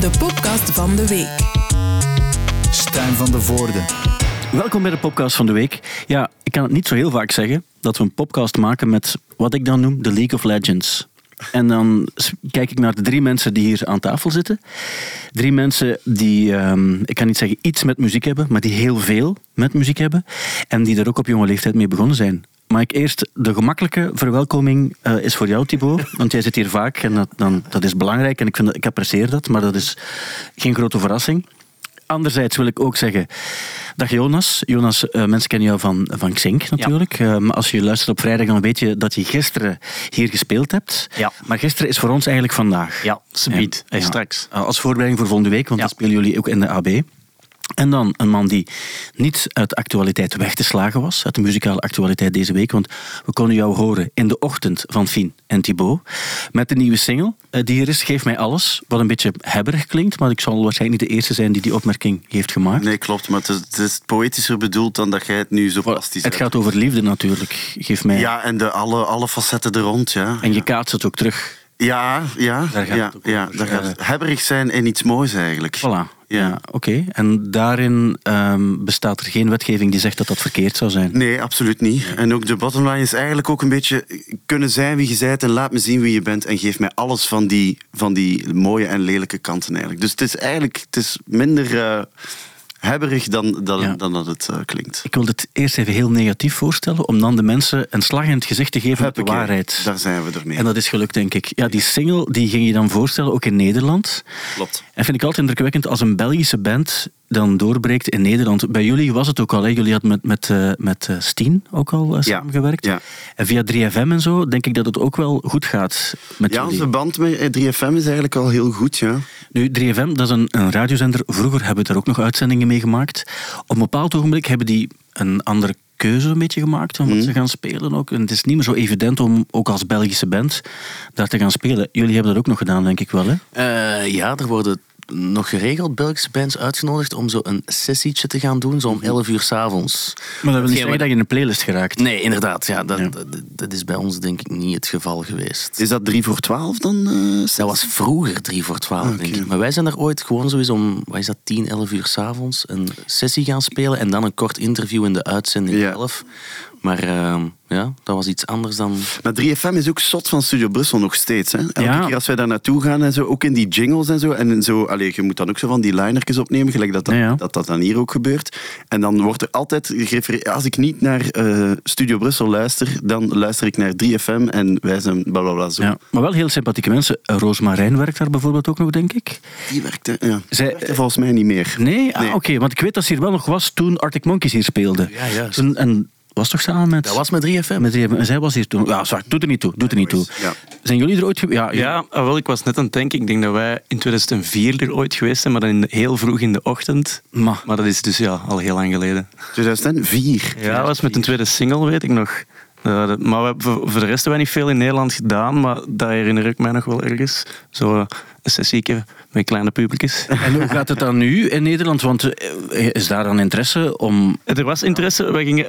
de podcast van de week. Stijn van de Voorde. Welkom bij de podcast van de week. Ja, ik kan het niet zo heel vaak zeggen dat we een podcast maken met wat ik dan noem de League of Legends. En dan kijk ik naar de drie mensen die hier aan tafel zitten. Drie mensen die, ehm, ik kan niet zeggen iets met muziek hebben, maar die heel veel met muziek hebben. En die er ook op jonge leeftijd mee begonnen zijn. Maar ik eerst, de gemakkelijke verwelkoming eh, is voor jou, Thibaut. Want jij zit hier vaak en dat, dan, dat is belangrijk. En ik, vind ik apprecieer dat, maar dat is geen grote verrassing. Anderzijds wil ik ook zeggen, dag Jonas. Jonas, eh, mensen kennen jou van, van Xink natuurlijk. Eh, maar als je luistert op vrijdag, dan weet je dat je gisteren hier gespeeld hebt. Ja. Maar gisteren is voor ons eigenlijk vandaag. Ja, subiet. En- straks. Eh, Als voorbereiding voor volgende week, want Ja. dan spelen jullie ook in de AB. En dan een man die niet uit de actualiteit weg te slagen was, uit de muzikale actualiteit deze week, want we konden jou horen in de ochtend van Fien en Thibaut, met de nieuwe single eh, die er is, Geef mij alles, wat een beetje hebberig klinkt, maar ik zal waarschijnlijk niet de eerste zijn die die opmerking heeft gemaakt. Nee, klopt, maar het is, het is poëtischer bedoeld dan dat jij het nu zo plastisch Het gaat over liefde natuurlijk, geef mij. Ja, en de, alle, alle facetten er rond, ja. En je kaatst het ook terug. Ja, ja, Daar gaat ja, het ja daar gaat Eh, het hebberig zijn en iets moois eigenlijk. Voilà. Ja, oké. En daarin ehm, bestaat er geen wetgeving die zegt dat dat verkeerd zou zijn. Nee, absoluut niet. En ook de bottomline is eigenlijk ook een beetje kunnen zijn wie je bent en laat me zien wie je bent en geef mij alles van die, van die mooie en lelijke kanten eigenlijk. Dus het is eigenlijk het is minder eh, hebberig dan, dan, Ja. dan dat het eh, klinkt. Ik wil het eerst even heel negatief voorstellen, om dan de mensen een slag in het gezicht te geven met de Huppakee, waarheid. Daar zijn we ermee. En dat is gelukt, denk ik. Ja, die single die ging je dan voorstellen, ook in Nederland. Klopt. En vind ik altijd indrukwekkend als een Belgische band dan doorbreekt in Nederland. Bij jullie was het ook al, hè? jullie hadden met, met, eh, met eh, Steen ook al Ja, samengewerkt. ja. En via 3FM en zo denk ik dat het ook wel goed gaat met Ja, jullie. onze band met eh, 3FM is eigenlijk al heel goed, ja. Nu, 3FM, dat is een, een radiozender. Vroeger hebben we daar ook nog uitzendingen mee gemaakt. Op een bepaald ogenblik hebben die een andere keuze een beetje gemaakt van wat ze gaan spelen ook. En het is niet meer zo evident om ook als Belgische band daar te gaan spelen. Jullie hebben dat ook nog gedaan, denk ik wel, hè? Eh, ja, er worden nog geregeld Belgische bands uitgenodigd om zo een sessietje te gaan doen, zo om 11 uur s'avonds. Maar dat wil niet zeggen dat je in een playlist geraakt. Nee, inderdaad. Ja, dat, Ja. Dat, dat is bij ons denk ik niet het geval geweest. Is dat 3 voor 12 dan? eh, Dat was vroeger 3 voor 12, denk ik. Maar wij zijn er ooit gewoon sowieso om, wat is dat, 10, 11 uur s'avonds een sessie gaan spelen en dan een kort interview in de uitzending Ja. zelf. Maar ehm, ja, dat was iets anders dan... Maar 3FM is ook zot van Studio Brussel nog steeds. Hè? Elke Ja. keer als wij daar naartoe gaan en zo, ook in die jingles en zo. En zo allee, je moet dan ook zo van die linertjes opnemen, gelijk dat dat, Ja, ja. dat dat dan hier ook gebeurt. En dan wordt er altijd gerefereerd. Als ik niet naar eh, Studio Brussel luister, dan luister ik naar 3FM en wij zijn blablabla zo. Ja, maar wel heel sympathieke mensen. Roosmarijn werkt daar bijvoorbeeld ook nog, denk ik. Die werkte, ja. Zij- Die werkte volgens mij niet meer. Nee? Ah, Nee. oké. Want ik weet dat ze hier wel nog was toen Arctic Monkeys hier speelden. Ja, juist. Toen, en was toch samen met... Dat was met 3FM. Met die, en zij was hier toen. Ja, zwart, doet er niet toe. Doet er niet toe. Ja. Zijn jullie er ooit geweest? Ja, Ja, ah, wel, ik was net aan het denken. Ik denk dat wij in 2004 er ooit geweest zijn, maar dan in de- heel vroeg in de ochtend. Maar, Maar dat is dus ja, al heel lang geleden. 2004. Ja, dat was met een tweede single, weet ik nog. Eh, maar we hebben, voor, voor de rest hebben wij niet veel in Nederland gedaan, maar dat herinner ik mij nog wel ergens. Zo eh, een sessieke met kleine publiekjes. en hoe gaat het dan nu in Nederland? Want eh, is daar dan interesse om... Er was interesse. Wij, gingen,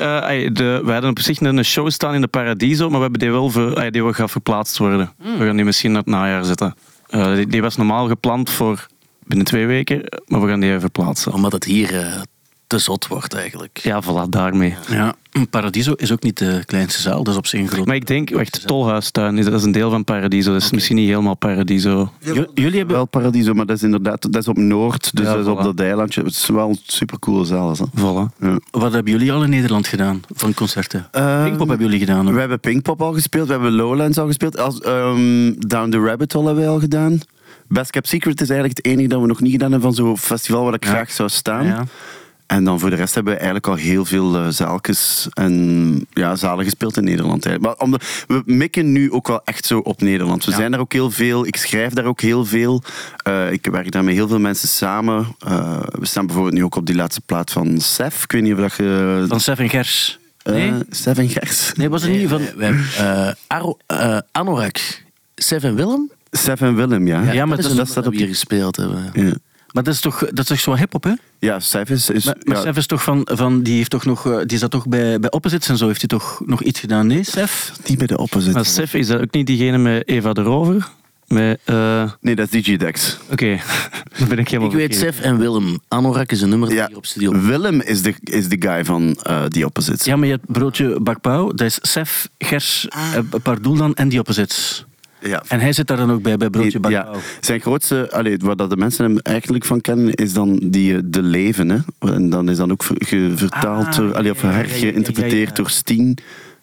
de, wij hadden op zich een show staan in de Paradiso, maar we hebben die wel ver, die gaan verplaatst worden. We gaan die misschien naar het najaar zetten. Die, die was normaal gepland voor binnen twee weken, maar we gaan die verplaatsen. Omdat het hier te zot wordt eigenlijk. Ja, voilà, daarmee. Ja, Paradiso is ook niet de kleinste zaal. Dat is op zich een groot... Maar ik denk, wacht, Tolhuistuin, is- dat is een deel van Paradiso. Dat is misschien niet helemaal Paradiso. J- jullie hebben... Wel Paradiso, maar dat is inderdaad dat is op Noord, dus Ja, dat is op dat eilandje. Het is wel een supercoole zaal. Hè. Voilà. Ja. Wat hebben jullie al in Nederland gedaan van concerten? Ehm, Pinkpop hebben jullie gedaan. We hebben Pinkpop al gespeeld, we hebben Lowlands al gespeeld. Als, ehm, Down the Rabbit Hole hebben we al gedaan. Best Kept Secret is eigenlijk het enige dat we nog niet gedaan hebben van zo'n festival waar ik Ja. graag zou staan. En dan voor de rest hebben we eigenlijk al heel veel eh, zaaltjes en ja, zalen gespeeld in Nederland. eigenlijk. Maar omdat, we mikken nu ook wel echt zo op Nederland. We Ja. zijn daar ook heel veel, ik schrijf daar ook heel veel. Eh, ik werk daar met heel veel mensen samen. Eh, we staan bijvoorbeeld nu ook op die laatste plaat van Sef. Ik weet niet of dat je... Van Seven Gers. eh, Nee? Sef en Gers. Nee, was het niet van... We hebben eh, eh, Anorak, Seven Willem. Sef en Willem, ja. Ja, maar dat, dat- is dat staat dat op we hier gespeeld hebben. Ja, Maar dat is toch, dat is toch zo hip-hop, hè? ja Sef is... is Maar, maar ja, Sef is toch van, van die heeft toch nog, eh, die zat toch bij, bij Opposites en zo, heeft hij toch nog iets gedaan? Nee, Sef? die bij de opposite. Maar Sef, is dat ook niet diegene met Eva de Rover? Met, eh, Nee, dat is DigiDex. Oké. Dan ben ik helemaal Ik weet. Sef en Willem. Anorak is een nummer Ja, hier op studio. Willem is de, is de guy van eh The Opposites. Ja, maar je hebt broodje bakpauw. Dat is Sef, Gers, eh, Pardoeldan en die opposites. Ja. En hij zit daar dan ook bij, bij broodje ja, bakpauw. zijn grootste, allee, waar dat de mensen hem eigenlijk van kennen, is dan die eh, De Leven. Hè? En dan is dan ook vertaald, Ah, door, allee, of ja, ja, ja, hergeïnterpreteerd ja, ja. door Steen.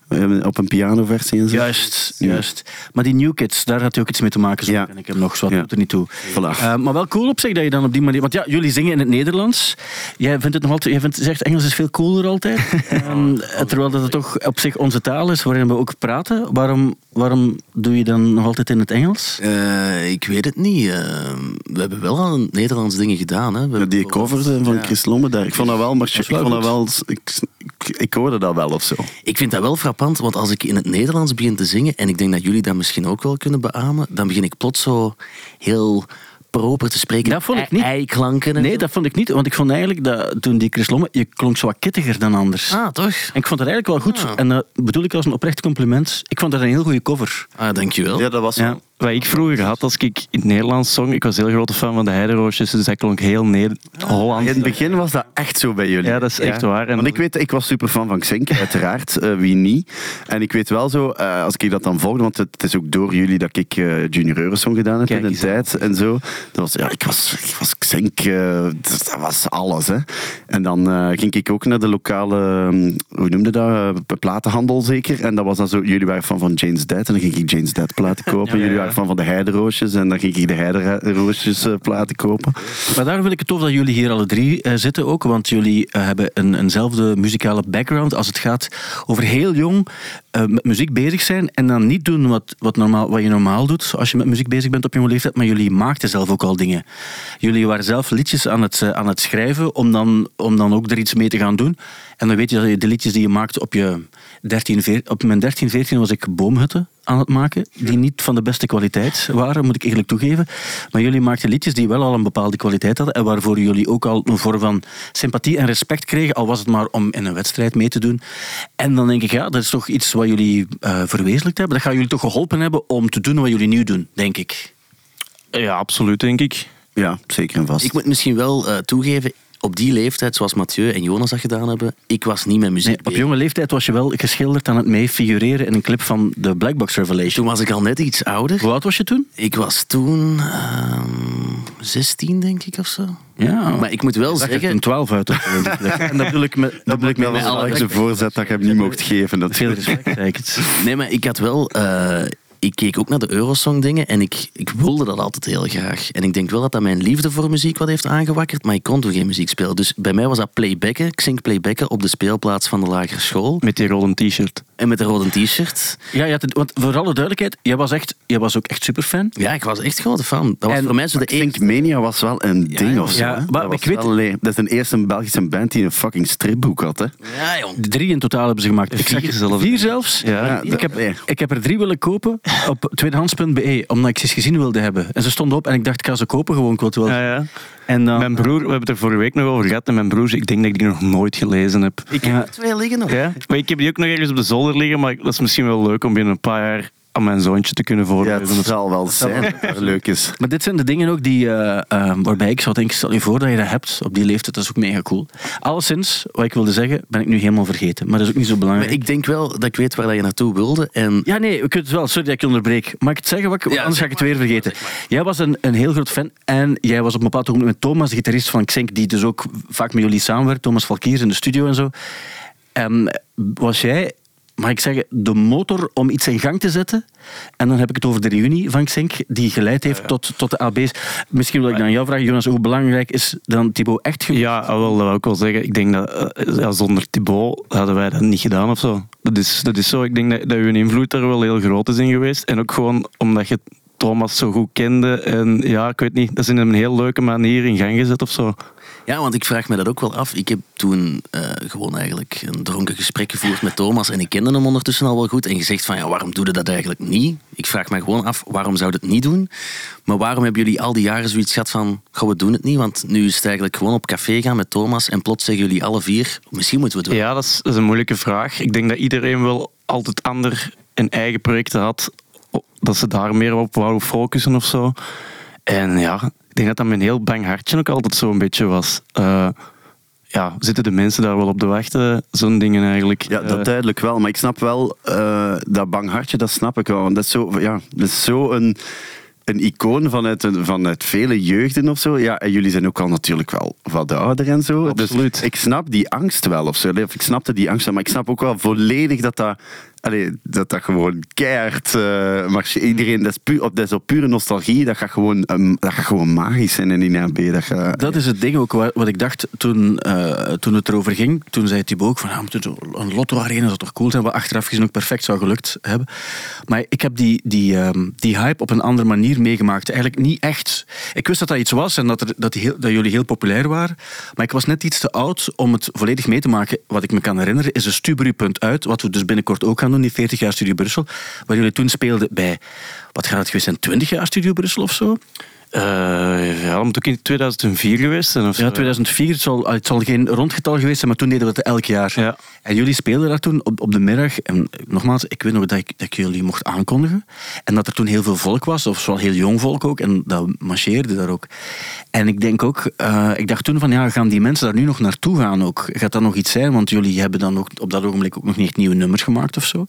Eh, Op een pianoversie en zo. Juist, juist. Maar die New Kids, daar had hij ook iets mee te maken. Zo Ja. ken ik hem nog, zo doet er niet toe. Voilà. Eh, maar wel cool op zich dat je dan op die manier... Want ja, jullie zingen in het Nederlands. Jij vindt het nog altijd... Jij vindt, zegt Engels is veel cooler altijd. Ehm, terwijl dat het toch op zich onze taal is waarin we ook praten. Waarom, waarom doe je dan nog altijd in het Engels? Eh, ik weet het niet. Eh, we hebben wel al Nederlandse dingen gedaan. Hè. We Ja, hebben die bijvoorbeeld- cover van Ja. Chris Lomme, daar- ik vond dat wel, maar ik, vond dat wel, ik, ik, ik hoorde dat wel of zo. Ik vind dat wel frappant, want als ik in het Nederlands begin te zingen, en ik denk dat jullie dat misschien ook wel kunnen beamen, dan begin ik plots zo heel proper te spreken. Dat vond ik niet. Ei-klanken. en Nee, zo. dat vond ik niet. Want ik vond eigenlijk dat toen die Chris Lomme... Je klonk zo wat kittiger dan anders. Ah, toch? En ik vond het eigenlijk wel goed. Ah. En dat bedoel ik als een oprecht compliment. Ik vond dat een heel goede cover. Ah, dankjewel. Ja, dat was Ja. Wat ik vroeger had als ik in het Nederlands zong, ik was heel grote fan van de Heideroosjes, dus dat klonk heel Neder Hollands. In het begin was dat echt zo bij jullie. Ja, dat is echt waar. En- Want ik weet, ik was super fan van Xink, uiteraard. eh, wie niet? En ik weet wel zo, eh, als ik dat dan volgde, want het, het is ook door jullie dat ik eh, Junior Eurosong gedaan heb Kijk in de tijd en zo. Dat was, ja, ik was, ik was Xink, eh, dat, was alles. Hè. En dan eh, ging ik ook naar de lokale, hm, hoe noemde dat, platenhandel zeker. En dat was dan zo, jullie waren fan van Jane's Dead en dan ging ik Jane's Dead platen kopen. Jullie fan van de Heideroosjes en dan ging ik de Heideroosjes eh, platen kopen. Maar daarom vind ik het tof dat jullie hier alle drie eh, zitten ook. Want jullie eh, hebben een, eenzelfde muzikale background als het gaat over heel jong met muziek bezig zijn. En dan niet doen wat, wat, normaal, wat je normaal doet als je met muziek bezig bent op jonge leeftijd. Maar jullie maakten zelf ook al dingen. Jullie waren zelf liedjes aan het, aan het schrijven om dan, om dan ook er iets mee te gaan doen. En dan weet je dat je de liedjes die je maakt op je 13, 14... Op mijn 13, 14 was ik boomhutten aan het maken. Die niet van de beste kwaliteit waren, moet ik eerlijk toegeven. Maar jullie maakten liedjes die wel al een bepaalde kwaliteit hadden. En waarvoor jullie ook al een vorm van sympathie en respect kregen. Al was het maar om in een wedstrijd mee te doen. En dan denk ik, ja, dat is toch iets wat jullie eh, verwezenlijkt hebben. Dat gaat jullie toch geholpen hebben om te doen wat jullie nu doen, denk ik. Ja, absoluut, denk ik. Ja, zeker en vast. Ik moet misschien wel eh, toegeven, op die leeftijd, zoals Mathieu en Jonas dat gedaan hebben, ik was niet met muziek Nee, op jonge leeftijd was je wel geschilderd aan het mee figureren in een clip van de Black Box Revelation. Toen was ik al net iets ouder. Hoe oud was je toen? Ik was toen ehm 16, denk ik, of zo. Ja, Maar ik moet wel zeggen... een 12 uit. En dat bedoel ik met, dat bedoel ik met was alle wel echt respect. een voorzet dat ik hem niet mocht geven. Dat Veel respect, zei ik het. Nee, maar ik had wel... eh, ik keek ook naar de Eurosong dingen en ik, ik wilde dat altijd heel graag. En ik denk wel dat dat mijn liefde voor muziek wat heeft aangewakkerd, maar ik kon toen geen muziek spelen. Dus bij mij was dat playbacken, ik zing playbacken op de speelplaats van de lagere school. Met die rode t-shirt. En met een rode t-shirt. Ja, je had het, want voor alle duidelijkheid, jij was, echt, jij was ook echt superfan. Ja, ik was echt grote fan. Dat was En- voor mij zo de eerste... Mania was wel een ding ja. of zo. Ja, maar dat, ik weet- wel een- dat is een eerste Belgische band die een fucking stripboek had. Hè? Ja, jong. Drie in totaal hebben ze gemaakt. Ik Vier zeg. Vier zelfs? Ja. Ja, Ik heb, ik heb er drie willen kopen op tweedehands.be, omdat ik ze eens gezien wilde hebben. En ze stonden op en ik dacht, ik ga ze kopen gewoon. Ik wil het wel. Ja, ja. En dan, Mijn broer, we hebben het er vorige week nog over gehad, en mijn broer, ik denk dat ik die nog nooit gelezen heb. Ik heb twee liggen nog. Ja? Maar ik heb die ook nog ergens op de zolder liggen, maar dat is misschien wel leuk om binnen een paar jaar aan mijn zoontje te kunnen Ja, voorlezen. het zal wel zijn dat het leuk is. Maar dit zijn de dingen ook die, eh, eh, waarbij ik zou denken, stel je voor dat je dat hebt op die leeftijd, dat is ook mega cool. Alleszins, wat ik wilde zeggen, ben ik nu helemaal vergeten. Maar dat is ook niet zo Maar belangrijk. ik denk wel dat ik weet waar dat je naartoe wilde. En Ja, nee, kunnen het wel. Sorry dat ik je onderbreek. Mag ik het zeggen? Wat ik, Ja, anders ga ik het weer vergeten. Jij was een, een heel groot fan en jij was op een bepaald moment met Thomas, de gitarist van Xenk, die dus ook vaak met jullie samenwerkt, Thomas Valkiers in de studio en zo. En was jij, mag ik zeggen, de motor om iets in gang te zetten? En dan heb ik het over de reunie van Xenk, die geleid heeft Tot, tot de AB's. Misschien wil ik dan jou vragen, Jonas, hoe belangrijk is dan Thibaut echt ge- Ja, wel, dat wil ik wel zeggen. Ik denk dat eh, ja, zonder Thibaut hadden wij dat niet gedaan of zo. Dat is, dat is zo. Ik denk dat, dat uw invloed daar wel heel groot is in geweest. En ook gewoon omdat je Thomas zo goed kende. En ja, ik weet niet, dat is in een heel leuke manier in gang gezet of zo. Ja, want ik vraag me dat ook wel af. Ik heb toen eh, gewoon eigenlijk een dronken gesprek gevoerd met Thomas en ik kende hem ondertussen al wel goed en gezegd van ja, waarom doe je dat eigenlijk niet? Ik vraag me gewoon af, waarom zou je het niet doen? Maar waarom hebben jullie al die jaren zoiets gehad van, goh, we doen het niet? Want nu is het eigenlijk gewoon op café gaan met Thomas en plots zeggen jullie alle vier, misschien moeten we het doen. Ja, dat is, een moeilijke vraag. Ik denk dat iedereen wel altijd ander een eigen projecten had. Dat ze daar meer op wou focussen of zo. En ja, denk dat dat mijn heel bang hartje ook altijd zo'n beetje was. Eh, ja, zitten de mensen daar wel op te wachten? Zo'n dingen eigenlijk. Ja, dat Eh, duidelijk wel. Maar ik snap wel, eh, dat bang hartje, dat snap ik wel. Want dat is zo, ja, dat is zo een, een icoon vanuit, een- vanuit vele jeugden of zo. Ja, en jullie zijn ook al natuurlijk wel wat ouder en zo. Absoluut. Dus ik snap die angst wel of zo. Of ik snapte die angst wel, maar ik snap ook wel volledig dat dat... Allee, dat dat gewoon keihard uh, marche- Iedereen, dat is, op, dat is op pure nostalgie. Dat gaat gewoon, ehm, dat gaat gewoon magisch zijn in die NB. Dat Dat is het ding ook wa- wat ik dacht toen, eh, toen het erover ging. Toen zei Thibaut ook van zo een lotto-arena zou toch cool zijn. Wat achteraf gezien ook perfect zou gelukt hebben. Maar ik heb die, die, ehm, die hype op een andere manier meegemaakt. Eigenlijk niet echt. Ik wist dat dat iets was en dat, er, dat, heel, dat jullie heel populair waren. Maar ik was net iets te oud om het volledig mee te maken. Wat ik me kan herinneren is de Stubru.uit. Wat we dus binnenkort ook gaan doen, die 40 jaar Studio Brussel. Waar jullie toen speelden bij, wat gaat het geweest zijn, 20 jaar Studio Brussel of zo? Eh, ja, moet ook in 2004 geweest zijn. Of. Ja, 2004. Het zal, het zal geen rondgetal geweest zijn, maar toen deden we het elk jaar. Ja. En jullie speelden daar toen op, op de middag. En nogmaals, ik weet nog dat ik, dat ik jullie mocht aankondigen. En dat er toen heel veel volk was, of wel heel jong volk ook. En dat marcheerde daar ook. En ik denk ook, eh, ik dacht toen van ja, gaan die mensen daar nu nog naartoe gaan ook? Gaat dat nog iets zijn? Want jullie hebben dan ook op dat ogenblik ook nog niet echt nieuwe nummers gemaakt of zo.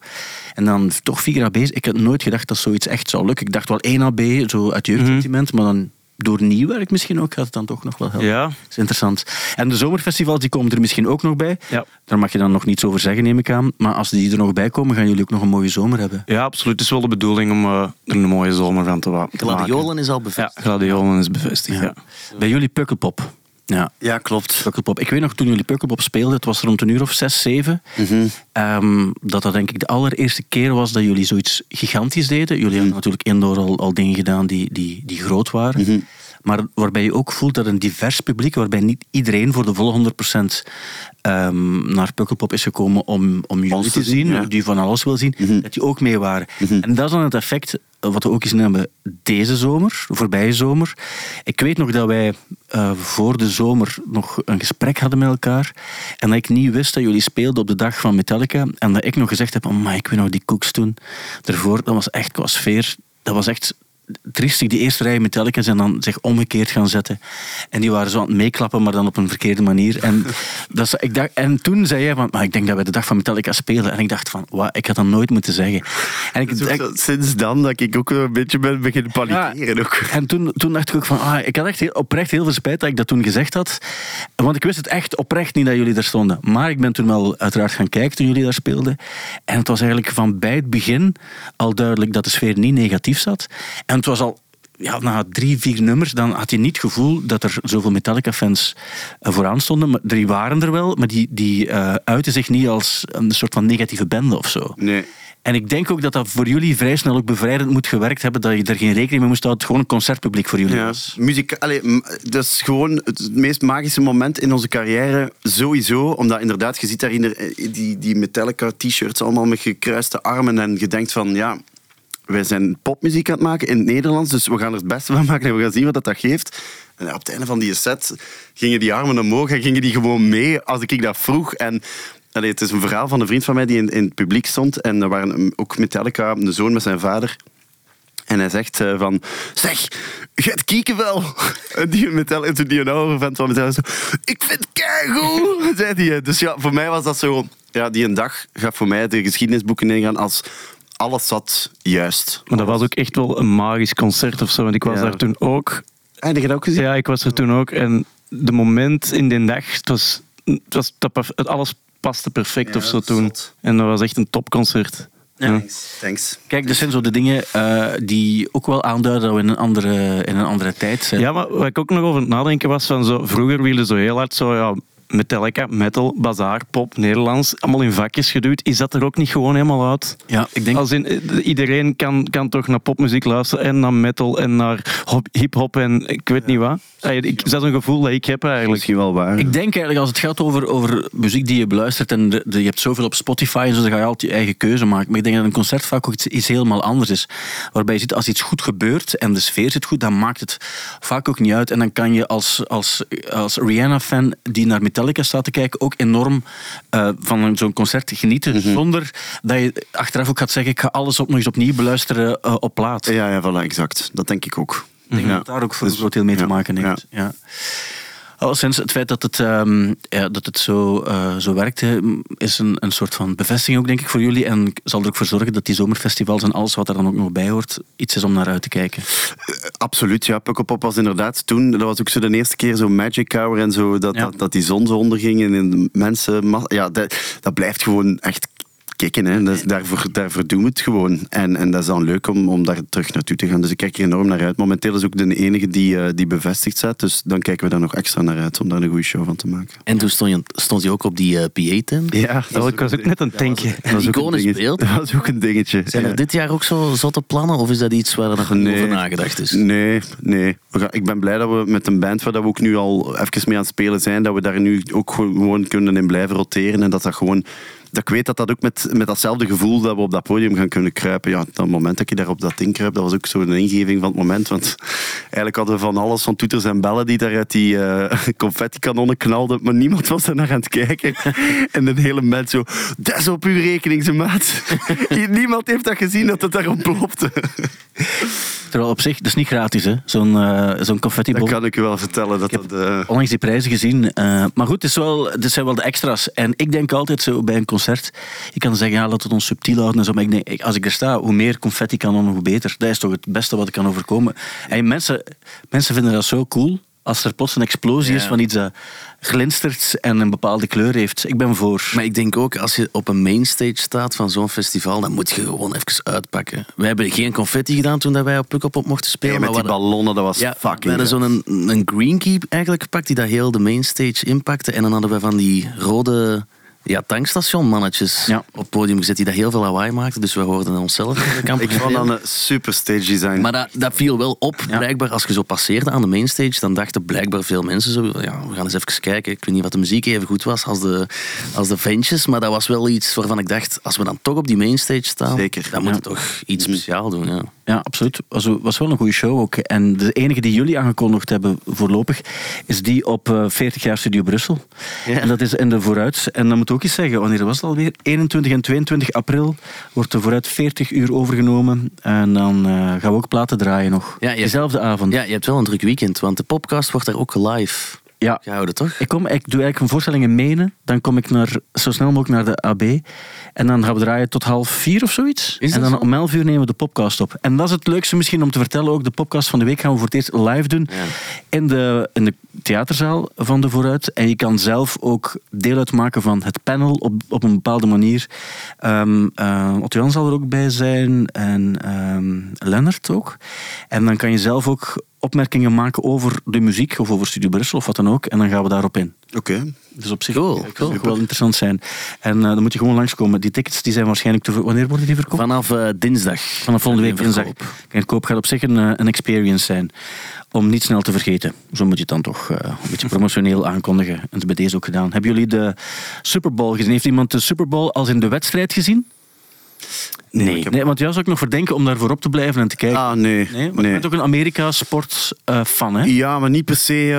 En dan toch 4 AB's. Ik had nooit gedacht dat zoiets echt zou lukken. Ik dacht wel 1 AB, zo uit jeugdsentiment, maar dan door nieuw werk misschien ook gaat het dan toch nog wel helpen. Ja. Dat is interessant. En de zomerfestivals die komen er misschien ook nog bij. Ja. Daar mag je dan nog niets over zeggen, neem ik aan. Maar als die er nog bij komen, gaan jullie ook nog een mooie zomer hebben. ja, absoluut. Het is wel de bedoeling om eh, er een mooie zomer van te, wa- te maken. Gladiolen is al Ja, bevestigd. Gladiolen is bevestigd, ja. Bij jullie Pukkelpop. Ja, ja, klopt. Pukkelpop. Ik weet nog, toen jullie Pukkelpop speelden, het was rond een uur of zes, zeven, ehm, dat dat denk ik de allereerste keer was dat jullie zoiets gigantisch deden. Jullie hebben natuurlijk indoor al, al dingen gedaan die, die, die groot waren. Maar waarbij je ook voelt dat een divers publiek, waarbij niet iedereen voor de volle 100% ehm, naar Pukkelpop is gekomen om, om jullie te zien, ja. die van alles wil zien, dat die ook mee waren. En dat is dan het effect wat we ook gezien hebben deze zomer, de voorbije zomer. Ik weet nog dat wij eh, voor de zomer nog een gesprek hadden met elkaar en dat ik niet wist dat jullie speelden op de dag van Metallica en dat ik nog gezegd heb, maar ik weet nog die koeks toen. Daarvoor, dat was echt qua sfeer, dat was echt triestig, die eerste rij Metallica's en dan zich omgekeerd gaan zetten. En die waren zo aan het meeklappen, maar dan op een verkeerde manier. En, dat ik dacht, en toen zei jij, van, maar ik denk dat wij de dag van Metallica spelen. En ik dacht van, wat, ik had dat nooit moeten zeggen. En ik, sinds dan dat ik ook een beetje ben beginnen panikeren. Ook. en toen, toen dacht ik ook van, ah, ik had echt heel, oprecht heel veel spijt dat ik dat toen gezegd had. Want ik wist het echt oprecht niet dat jullie daar stonden. Maar ik ben toen wel uiteraard gaan kijken toen jullie daar speelden. En het was eigenlijk van bij het begin al duidelijk dat de sfeer niet negatief zat. En het was al ja, na drie, vier nummers, dan had je niet het gevoel dat er zoveel Metallica-fans eh, vooraan stonden. Maar die waren er wel, maar die, die eh uiten zich niet als een soort van negatieve bende of zo. Nee. En ik denk ook dat dat voor jullie vrij snel ook bevrijdend moet gewerkt hebben, dat je er geen rekening mee moest houden. Het gewoon een concertpubliek voor jullie Ja, was. muziek, allee, dat is gewoon het meest magische moment in onze carrière. Sowieso, omdat inderdaad, je ziet daar in de- die, die Metallica-t-shirts allemaal met gekruiste armen en je denkt van, ja, wij zijn popmuziek aan het maken in het Nederlands, dus we gaan er het beste van maken en we gaan zien wat dat, geeft. En op het einde van die set gingen die armen omhoog en gingen die gewoon mee als ik dat vroeg. En het is een verhaal van een vriend van mij die in, in het publiek stond en er waren ook Metallica, een zoon met zijn vader. En hij zegt eh, van, zeg, het kieken wel. En die metal, en toen die een oude vent van metal zo, ik vind keigoed, zei hij. Dus ja, voor mij was dat zo, ja, die een dag gaat voor mij de geschiedenisboeken ingaan als alles zat juist. Maar dat was ook echt wel een magisch concert of zo. Want ik was Ja. daar toen ook. Heb je dat ook gezien? Ja, ik was er toen ook. En de moment in die dag, het was, het was, het alles paste perfect Ja, of zo toen. zot. En dat was echt een topconcert. Ja. Thanks. Thanks. Kijk, dat zijn zo de dingen eh, die ook wel aanduiden dat we in een andere, in een andere tijd zijn. Ja, maar wat ik ook nog over het nadenken was van zo, vroeger wilden zo heel hard zo, ja, Metallica, metal, bazaar, pop, Nederlands, allemaal in vakjes geduwd. Is dat er ook niet gewoon helemaal uit? Ja, ik denk Als in, eh, iedereen kan, kan toch naar popmuziek luisteren en naar metal en naar hop- hip-hop en ik weet niet wat. Ey, Ik, dat is een gevoel dat ik heb eigenlijk. Misschien wel waar. Ik denk eigenlijk als het gaat over, over muziek die je beluistert en de, de- je hebt zoveel op Spotify en zo, dan ga je altijd je eigen keuze maken. Maar ik denk dat een concert vaak ook iets, iets helemaal anders is. Waarbij je ziet, als iets goed gebeurt en de sfeer zit goed, dan maakt het vaak ook niet uit. En dan kan je als, als, als Rihanna-fan die naar Metallica staat te kijken, ook enorm eh, van een- zo'n concert genieten. Zonder dat je achteraf ook gaat zeggen, ik ga alles op, nog eens opnieuw beluisteren eh, op plaat. Ja, ja, voilà, exact. Dat denk ik ook. Ik denk Ja. dat daar ook voor een Dus- groot deel mee te maken heeft. Ja. Alleszins, het feit dat het, ehm, ja, dat het zo, eh, zo werkte, is een, een soort van bevestiging ook, denk ik, voor jullie. En zal er ook voor zorgen dat die zomerfestivals en alles wat er dan ook nog bij hoort, iets is om naar uit te kijken. Absoluut, ja. Pukkelpop was inderdaad toen, dat was ook zo de eerste keer zo Magic Hour en zo, dat, Ja. dat, dat die zon zo onderging en mensen... Ja, dat, dat blijft gewoon echt kicken, hè. Dat, is- daarvoor, daarvoor doen we het gewoon. En, en dat is dan leuk om, om daar terug naartoe te gaan. Dus ik kijk er enorm naar uit. Momenteel is ook de enige die, eh, die bevestigd staat, dus dan kijken we daar nog extra naar uit om daar een goede show van te maken. En toen stond je, stond je ook op die eh, PA-tent. Ja, Dat was ook net een tankje. dat was ook een Iconisch dingetje. beeld. Dat was ook een dingetje. Zijn er ja. dit jaar ook zo zotte plannen? Of is dat iets waar er nog Nee. over nagedacht is? Nee, nee. Ik ben blij dat we met een band waar dat we ook nu al even mee aan het spelen zijn, dat we daar nu ook gewoon kunnen in blijven roteren. En dat dat gewoon... Dat ik weet dat dat ook met, met datzelfde gevoel dat we op dat podium gaan kunnen kruipen. Ja, dat moment dat je daar op dat ding kruipt, dat was ook zo'n ingeving van het moment. Want eigenlijk hadden we van alles, van toeters en bellen die daar uit die eh confetti-kanonnen knalden. Maar niemand was er naar aan het kijken. En de hele mens zo, dat is op uw rekening, ze maat. Niemand heeft dat gezien dat het daar ontplopte. Terwijl op zich, dat is niet gratis, hè? Zo'n eh zo'n confetti Dat kan ik u wel vertellen. Dat dat, eh, onlangs die prijzen gezien. maar goed, het, is wel, dit zijn wel de extra's. En ik denk altijd zo bij een concert, je kan zeggen, ja, laat het ons subtiel houden en zo. Maar ik denk, ik- als ik er sta, hoe meer confetti kan, hoe beter. Dat is toch het beste wat ik kan overkomen. En mensen, mensen vinden dat zo cool. Als er plots een explosie is Ja. van iets dat glinstert en een bepaalde kleur heeft. Ik ben voor. Maar ik denk ook, als je op een mainstage staat van zo'n festival, dan moet je gewoon even uitpakken. Wij hebben geen confetti gedaan toen dat wij op Pukkelpop mochten spelen. Nee, met maar die we hadden- ballonnen, dat was Ja, we fucking hadden zo'n een green key eigenlijk gepakt die dat heel de mainstage inpakte. En dan hadden we van die rode ja, tankstationmannetjes Ja. op het podium gezet die dat heel veel lawaai maakten. Dus we hoorden onszelf eigenlijk Ik vond dat een super stage design. Maar dat, dat viel wel op, Ja. blijkbaar. Als je zo passeerde aan de mainstage, dan dachten blijkbaar veel mensen zo... Ja, we gaan eens even kijken. Ik weet niet wat de muziek even goed was als de, als de ventjes. Maar dat was wel iets waarvan ik dacht, als we dan toch op die mainstage staan... Zeker, dan moet we toch iets speciaal doen, ja. Ja, absoluut. Was, was wel een goede show ook. En de enige die jullie aangekondigd hebben voorlopig, is die op eh, 40 jaar Studio Brussel. En dat is in de Vooruit. En dan moet ik ook eens zeggen, wanneer was het alweer? 21 en 22 april wordt de Vooruit 40 uur overgenomen. En dan eh, gaan we ook platen draaien nog. Ja, je- Diezelfde avond. Ja, je hebt wel een druk weekend, want de podcast wordt daar ook live Ja. gehouden, toch? Ik, kom, ik doe eigenlijk een voorstelling in Menen. Dan kom ik naar, zo snel mogelijk naar de AB. En dan gaan we draaien tot half vier of zoiets. En dan zo? om elf uur nemen we de podcast op. En dat is het leukste misschien om te vertellen. Ook de podcast van de week gaan we voor het eerst live doen. Ja. In, de, in de theaterzaal van de Vooruit. En je kan zelf ook deel uitmaken van het panel op, op een bepaalde manier. Otto Jan zal er ook bij zijn. En ehm Lennart ook. En dan kan je zelf ook opmerkingen maken over de muziek. Of over Studio Brussel of wat dan ook. En dan gaan we daarop in. Oké. Dus op zich Cool, het cool. wel interessant zijn. En eh, dan moet je gewoon langskomen. Die tickets die zijn waarschijnlijk te Wanneer worden die verkocht? Vanaf eh, dinsdag. Vanaf volgende week In dinsdag. En koop gaat op zich een, eh, een experience zijn. Om niet snel te vergeten. Zo moet je het dan toch eh, een beetje promotioneel aankondigen. En dat is bij deze ook gedaan. Hebben jullie de Super Bowl gezien? Heeft iemand de Super Bowl als in de wedstrijd gezien? Nee, heb- Nee, want jou zou ik nog verdenken om daar voorop te blijven en te kijken. Ah, nee. nee, maar je bent ook een Amerika-sport-fan, hè? Ja, maar niet per se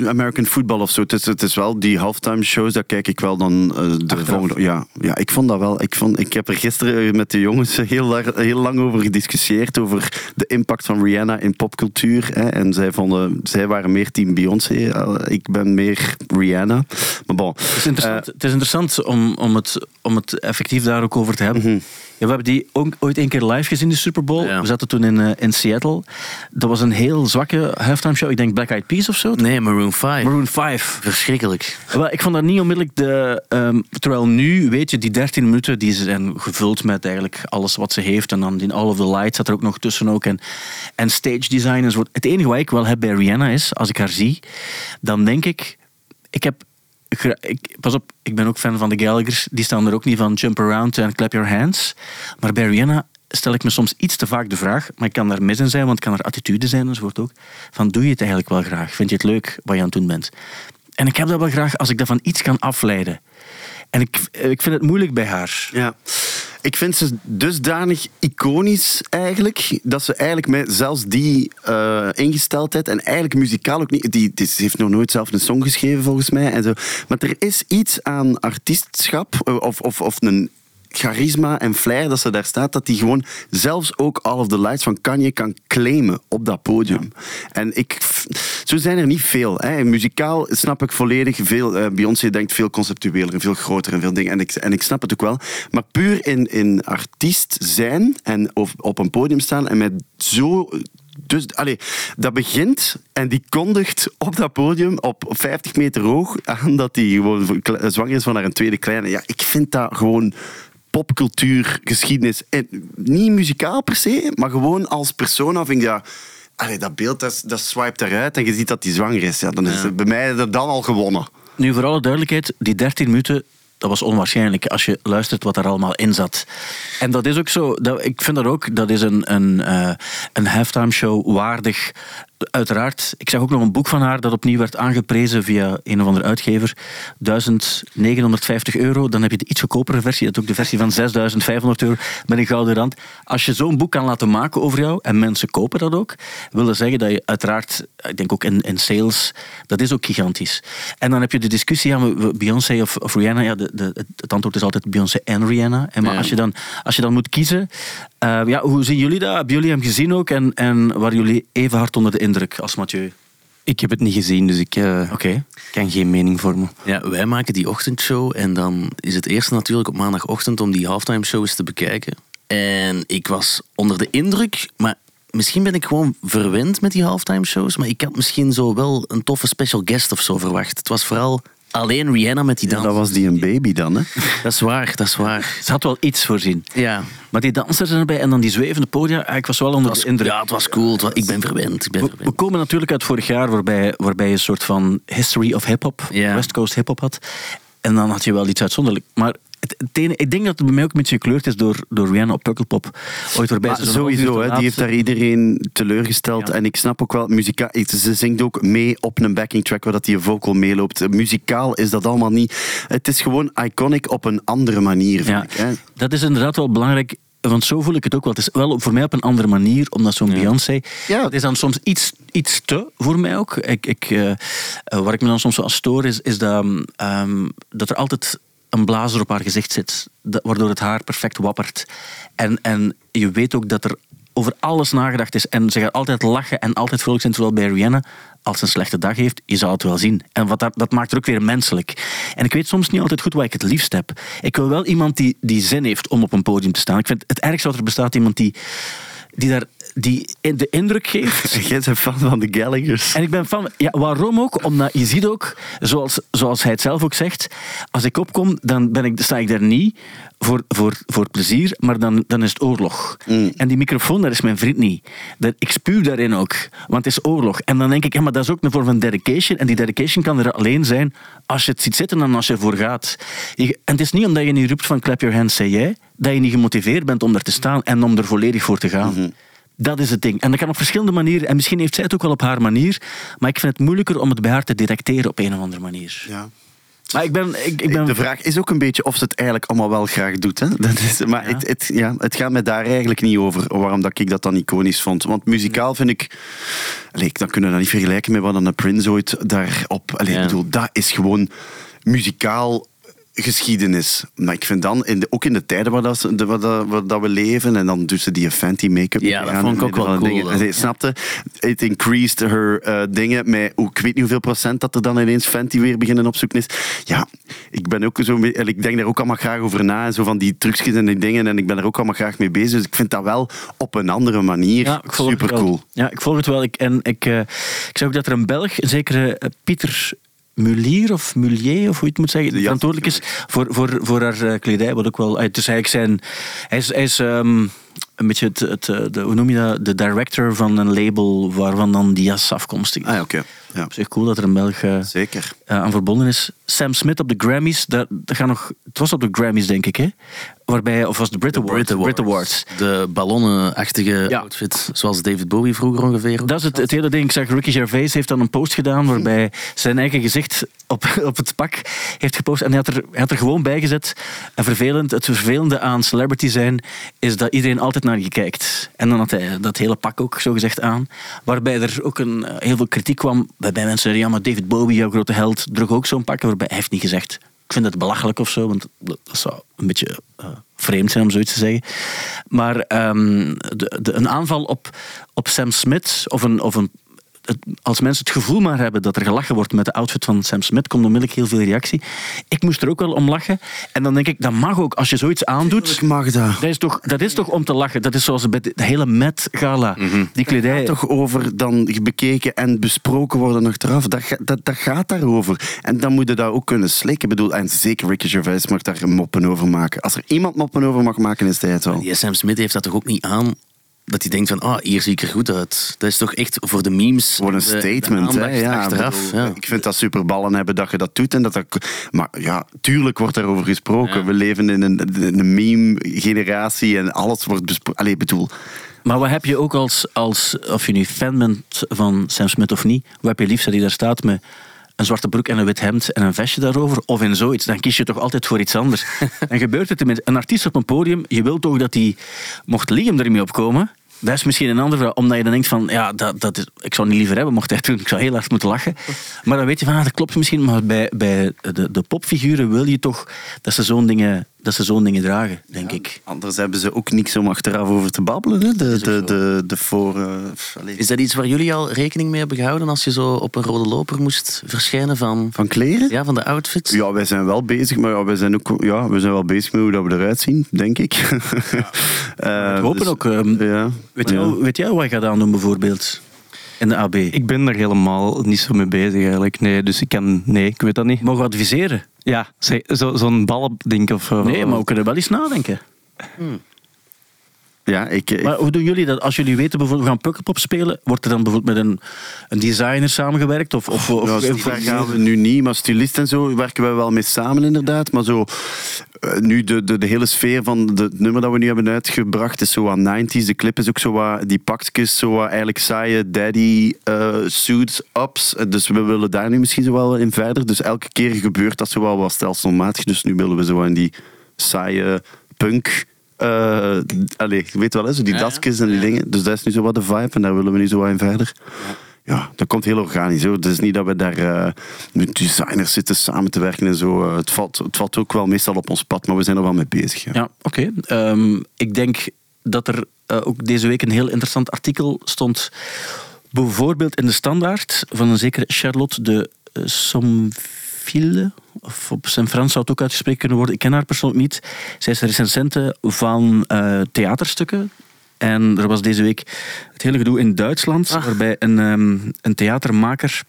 eh, American football of zo. Het is, het is wel die halftime shows, daar kijk ik wel dan eh, de Achteraf. volgende. Ja, ja, ik vond dat wel. Ik, vond, ik heb er gisteren met de jongens heel, heel lang over gediscussieerd. Over de impact van Rihanna in popcultuur. Hè. En zij, vonden, zij waren meer team Beyoncé. eh, ik ben meer Rihanna. Maar bon. Het is interessant, het is interessant om, om, het, om het effectief daar ook over te hebben. Ja, we hebben die ook ooit een keer live gezien, de Super Bowl. Ja. We zaten toen in, eh, in Seattle. Dat was een heel zwakke halftime show. Ik denk Black Eyed Peas of zo. Nee, Maroon 5. Maroon 5. Verschrikkelijk. Wel, ik vond dat niet onmiddellijk de... ehm, terwijl nu, weet je, die 13 minuten die zijn gevuld met eigenlijk alles wat ze heeft. En dan in All of the Lights zat er ook nog tussen ook. En, en stage design enzovoort. Het enige wat ik wel heb bij Rihanna is, als ik haar zie, dan denk ik... Ik heb... Ik, pas op, ik ben ook fan van de Gallaghers. Die staan er ook niet van jump around en clap your hands. Maar bij Rihanna stel ik me soms iets te vaak de vraag, maar ik kan daar mis in zijn, want kan er attitude zijn enzovoort ook, van doe je het eigenlijk wel graag? Vind je het leuk wat je aan het doen bent? En ik heb dat wel graag als ik dat van iets kan afleiden. En ik, ik vind het moeilijk bij haar. Ja. Ik vind ze dusdanig iconisch eigenlijk, dat ze eigenlijk met zelfs die eh, ingesteldheid en eigenlijk muzikaal ook niet... Die, heeft nog nooit zelf een song geschreven volgens mij. En zo. Maar er is iets aan artiestschap, eh, of, of, of een charisma en flair dat ze daar staat, dat die gewoon zelfs ook All of the Lights van Kanye kan claimen op dat podium. En ik, zo zijn er niet veel. Hè. Muzikaal snap ik volledig veel. eh, Beyoncé denkt veel conceptueler en veel groter en veel dingen. En ik, en ik snap het ook wel. Maar puur in, in artiest zijn en op, op een podium staan en met zo dus allee, dat begint en die kondigt op dat podium op 50 meter hoog aan dat hij gewoon zwanger is van haar een tweede kleine. Ja, ik vind dat gewoon popcultuur, geschiedenis. En niet muzikaal per se, maar gewoon als persona vind ik dat... Allee, dat beeld, dat, dat swipe eruit en je ziet dat hij zwanger is. Ja, dan is het bij mij er dan al gewonnen. Nu, voor alle duidelijkheid, die 13 minuten, dat was onwaarschijnlijk als je luistert wat er allemaal in zat. En dat is ook zo, dat, ik vind dat ook, dat is een, een, eh, een halftime show waardig. Uiteraard, ik zag ook nog een boek van haar dat opnieuw werd aangeprezen via een of andere uitgever. 1950 euro, dan heb je de iets goedkopere versie. Dat is ook de versie van 6500 euro met een gouden rand. Als je zo'n boek kan laten maken over jou, en mensen kopen dat ook, wil dat zeggen dat je uiteraard, ik denk ook in, in sales, dat is ook gigantisch. En dan heb je de discussie, ja, Beyoncé of, of Rihanna, ja, de, de, het antwoord is altijd Beyoncé en Rihanna. En maar Ja. als, je dan, als je dan moet kiezen, eh, ja, hoe zien jullie dat? Hebben jullie hem gezien ook? En, en waren jullie even hard onder de indruk als Mathieu? Ik heb het niet gezien, dus ik eh, Oké. kan geen mening vormen. Ja, wij maken die ochtendshow en dan is het eerste natuurlijk op maandagochtend om die halftime shows te bekijken. En ik was onder de indruk, maar misschien ben ik gewoon verwend met die halftime shows, maar ik had misschien zo wel een toffe special guest of zo verwacht. Het was vooral alleen Rihanna met die Ja, dans. dat was die een baby dan, hè? Dat is waar, dat is waar. Ze had wel iets voorzien. Ja, Maar die dansers erbij en dan die zwevende podia, ah, ik was wel onder was, de indruk. ja het was cool. Het was- ik ben verwend. Ik ben We, komen natuurlijk uit vorig jaar, waarbij, waarbij je een soort van history of hip-hop, Ja. West Coast hip-hop had. En dan had je wel iets uitzonderlijk. Maar ik denk dat het bij mij ook een beetje gekleurd is door, door Rihanna op Pukkelpop. Ooit Maar uur sowieso, hè, die heeft daar iedereen teleurgesteld. Ja. En ik snap ook wel, muzikaal, ze zingt ook mee op een backing track waar dat die vocal meeloopt. Muzikaal is dat allemaal niet. Het is gewoon iconic op een andere manier, vind Ja, ik. Hè. dat is inderdaad wel belangrijk. Want zo voel ik het ook wel. Het is wel voor mij op een andere manier, omdat zo'n Beyoncé... Ja. Het is dan soms iets, iets te voor mij ook. Ik, ik, eh, eh, waar ik me dan soms wel aan stoor, is, is dat, ehm, dat er altijd een blazer op haar gezicht zit. waardoor het haar perfect wappert. En, en je weet ook dat er over alles nagedacht is. En ze gaat altijd lachen en altijd vrolijk zijn. Terwijl bij Rihanna, als ze een slechte dag heeft, je zou het wel zien. En wat dat, dat maakt er ook weer menselijk. En ik weet soms niet altijd goed wat ik het liefst heb. Ik wil wel iemand die, die zin heeft om op een podium te staan. Ik vind het ergste wat er bestaat, iemand die, die daar die de indruk geeft Jij bent fan van de Gallaghers. en ik ben van, ja, waarom ook? Omdat je ziet ook, zoals, zoals hij het zelf ook zegt, als ik opkom, dan ben ik, sta ik daar niet voor, voor, voor plezier, maar dan, dan is het oorlog. En die microfoon, daar is mijn vriend niet. Dat, ik spuw daarin ook, want het is oorlog. En dan denk ik, ja, maar dat is ook een vorm van dedication. En die dedication kan er alleen zijn als je het ziet zitten en als je ervoor gaat. Je- en het is niet omdat je niet roept van clap your hands, say jij, dat je niet gemotiveerd bent om er te staan en om er volledig voor te gaan. Dat is het ding. En dat kan op verschillende manieren. En misschien heeft zij het ook wel op haar manier. Maar ik vind het moeilijker om het bij haar te detecteren op een of andere manier. Ja. Maar ik ben... Ik, ik ben De vraag is ook een beetje of ze het eigenlijk allemaal wel graag doet. Hè? Dat is, maar Ja. Het, het, ja, het gaat mij daar eigenlijk niet over waarom dat ik dat dan iconisch vond. Want muzikaal vind ik... Allee, dan kunnen we dat niet vergelijken met wat een Prince ooit daarop... Allee, Ja. ik bedoel, dat is gewoon muzikaal geschiedenis. Maar ik vind dan, in de, ook in de tijden waar, dat, waar, dat, waar dat we leven, en dan ze die Fenty make-up. Ja, dat vond ik ook wel cool. En ze- Snapte? It increased her eh, dingen met, hoe- ik weet niet hoeveel procent dat er dan ineens Fenty weer beginnen opzoeken is. Ja, ik ben ook zo, en ik denk daar ook allemaal graag over na, en zo van die trucjes en die dingen, en ik ben er ook allemaal graag mee bezig. Dus ik vind dat wel op een andere manier Ja, super cool. Ja, ik volg het wel. Ik, en ik, eh, ik zag ook dat er een Belg, een zekere eh, Pieter Mulier of Mulier, of hoe je het moet zeggen, Ja, verantwoordelijk is voor, voor, voor haar eh, kledij. Wat ook wel, eh, dus eigenlijk zijn, hij is, hij is ehm, een beetje het, het, eh, de, hoe noem je dat, de director van een label waarvan dan die jas afkomstig is. Ah oké. Ja, Op zich cool dat er een Belg eh, zeker. eh, aan verbonden is. Sam Smith op de Grammys, dat, dat gaat nog, het was op de Grammys denk ik, hè? Waarbij, of was het de Brit Awards? Brit Awards. De ballonnenachtige Ja. outfit, zoals David Bowie vroeger ongeveer. Dat is het, het hele ding. Ik zag Ricky Gervais heeft dan een post gedaan waarbij zijn eigen gezicht op, op het pak heeft gepost. En hij had, er, hij had er gewoon bij gezet. En vervelend, het vervelende aan celebrity zijn is dat iedereen altijd naar je kijkt. En dan had hij dat hele pak ook zo gezegd aan. Waarbij er ook een, eh, heel veel kritiek kwam. Waarbij mensen zeiden, ja maar David Bowie, jouw grote held, droeg ook zo'n pak. Waarbij hij heeft niet gezegd ik vind het belachelijk of zo, want dat dat zou een beetje eh, vreemd zijn om zoiets te zeggen. Maar ehm, de, de, een aanval op, op Sam Smith of een, of een het- als mensen het gevoel maar hebben dat er gelachen wordt met de outfit van Sam Smith, komt onmiddellijk heel veel reactie. Ik moest er ook wel om lachen. En dan denk ik, dat mag ook. Als je zoiets aandoet, Ik mag dat. dat is, toch, dat is toch om te lachen. Dat is zoals bij de hele Met-gala. Die kledij. toch over dan bekeken en besproken worden achteraf. Dat, dat, dat gaat daarover. En dan moet je dat ook kunnen slikken. Ik bedoel, en zeker Ricky Gervais mag daar moppen over maken. Als er iemand moppen over mag maken, is hij het wel. Die Sam Smith heeft dat toch ook niet aan dat hij denkt van, ah, hier zie ik er goed uit. Dat is toch echt voor de memes. Gewoon een de- de statement. hè. Ja, achteraf. bedoel, ja. Ik vind dat superballen hebben dat je dat doet. En dat dat, maar ja, tuurlijk wordt daarover gesproken. Ja. We leven in een, een meme-generatie en alles wordt besproken. Allee, bedoel, Maar wat heb je ook als, als, of je nu fan bent van Sam Smith of niet, wat heb je liefst dat hij daar staat met een zwarte broek en een wit hemd en een vestje daarover, of in zoiets, dan kies je toch altijd voor iets anders. Dan gebeurt het tenminste. Een artiest op een podium, je wilt toch dat hij, mocht Liam er niet op komen, dat is misschien een andere vraag, omdat je dan denkt van, ja, dat, dat is, ik zou het niet liever hebben, mocht hij doen, ik zou heel hard moeten lachen. Maar dan weet je van, ah, dat klopt misschien, maar bij, bij de, de popfiguren wil je toch dat ze zo'n dingen, dat ze zo'n dingen dragen, denk ik. anders hebben ze ook niks om achteraf over te babbelen. Hè? De, de, de, de voor... eh, Is dat iets waar jullie al rekening mee hebben gehouden als je zo op een rode loper moest verschijnen van, van kleren? ja, van de outfits? Ja, wij zijn wel bezig, maar ja, wij zijn ook ja, we zijn wel bezig met hoe dat we eruit zien, denk ik. Eh, We hopen dus- ook, ehm, ja. Weet, Ja. jij, weet jij wat je gaat aandoen bijvoorbeeld? In de AB? Ik ben daar helemaal niet zo mee bezig eigenlijk. Nee, dus ik kan... Nee, ik weet dat niet. Mogen we adviseren? Ja, zeg, zo- zo'n ballen-ding of... eh, Nee, maar we kunnen wel eens nadenken. Ja, ik, ik- Maar hoe doen jullie dat? Als jullie weten bijvoorbeeld, we gaan Pukkelpop spelen, wordt er dan bijvoorbeeld met een, een designer samengewerkt? Of, of, of, ja, of- daar gaan we nu niet, maar stylist en zo werken we wel mee samen inderdaad. Maar zo, eh, nu de, de, de hele sfeer van de- het nummer dat we nu hebben uitgebracht is zo aan 90s. De clip is ook zo wat, die pakjes, zo wat eigenlijk saaie daddy eh, suits ups. Eh, Dus we willen daar nu misschien zo wel in verder. Dus elke keer gebeurt dat zo wel wat stelselmatig. Dus nu willen we zo in die saaie punk... eh allee, je weet wel, hè, zo die Ja, en die dingen. Dus dat is nu zo wat de vibe en daar willen we nu zo wat in verder. Ja, dat komt heel organisch. Hoor. Het is niet dat we daar eh, met designers zitten samen te werken en zo. Eh, het, valt, het valt ook wel meestal op ons pad, maar we zijn er wel mee bezig. Ja. Ja, oké. Ehm, ik denk dat er ook deze week een heel interessant artikel stond. Bijvoorbeeld in de Standaard van een zekere Charlotte de uh, Of op zijn Frans zou het ook uitgesproken kunnen worden. Ik ken haar persoonlijk niet. Zij is recensente van eh, theaterstukken. En er was deze week het hele gedoe in Duitsland, waarbij een, ehm, een theatermaker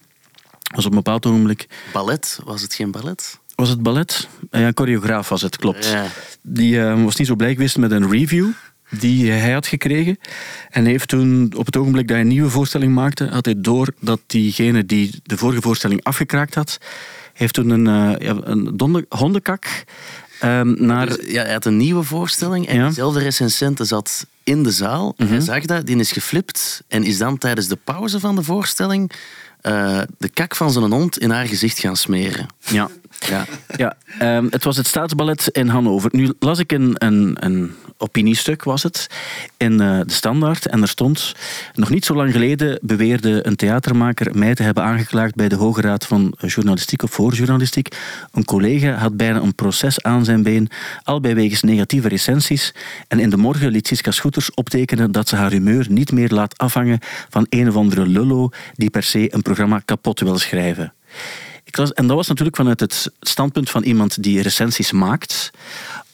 was op een bepaald ogenblik Ballet, was het geen ballet? was het ballet? Eh, Ja, een choreograaf was het, klopt. Ja. Die eh, was niet zo blij geweest met een review die hij had gekregen. En heeft toen, op het ogenblik dat hij een nieuwe voorstelling maakte, had hij door dat diegene die de vorige voorstelling afgekraakt had, heeft toen een, eh, een hondenkak ehm, naar... Dus, ja, hij had een nieuwe voorstelling en Ja. Mhm. dezelfde recensente zat in de zaal. Hij zag dat, die is geflipt en is dan tijdens de pauze van de voorstelling eh, de kak van zijn hond in haar gezicht gaan smeren. Ja. Ja. Ja, ehm, het was het Staatsballet in Hannover. Nu las ik een, een, een opiniestuk, was het, in eh, de Standaard. En er stond, nog niet zo lang geleden beweerde een theatermaker mij te hebben aangeklaagd bij de Hoge Raad van Journalistiek of voor Journalistiek. Een collega had bijna een proces aan zijn been, al bij wegens negatieve recensies. En in de morgen liet Siska Schoeters optekenen dat ze haar humeur niet meer laat afhangen van een of andere lullo die per se een programma kapot wil schrijven. Ik en dat was natuurlijk vanuit het standpunt van iemand die recensies maakt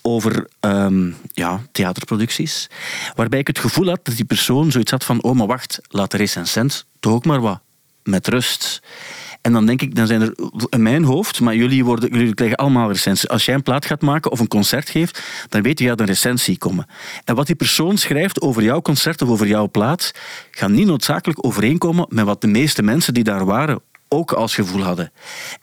over ehm, ja, theaterproducties. Waarbij ik het gevoel had dat die persoon zoiets had van oh, maar wacht, laat de recensent toch ook maar wat met rust. En dan denk ik, dan zijn er in mijn hoofd, maar jullie, worden, jullie krijgen allemaal recensies. Als jij een plaat gaat maken of een concert geeft, dan weet je, gaat een recensie komen. En wat die persoon schrijft over jouw concert of over jouw plaat, gaat niet noodzakelijk overeenkomen met wat de meeste mensen die daar waren ook als gevoel hadden.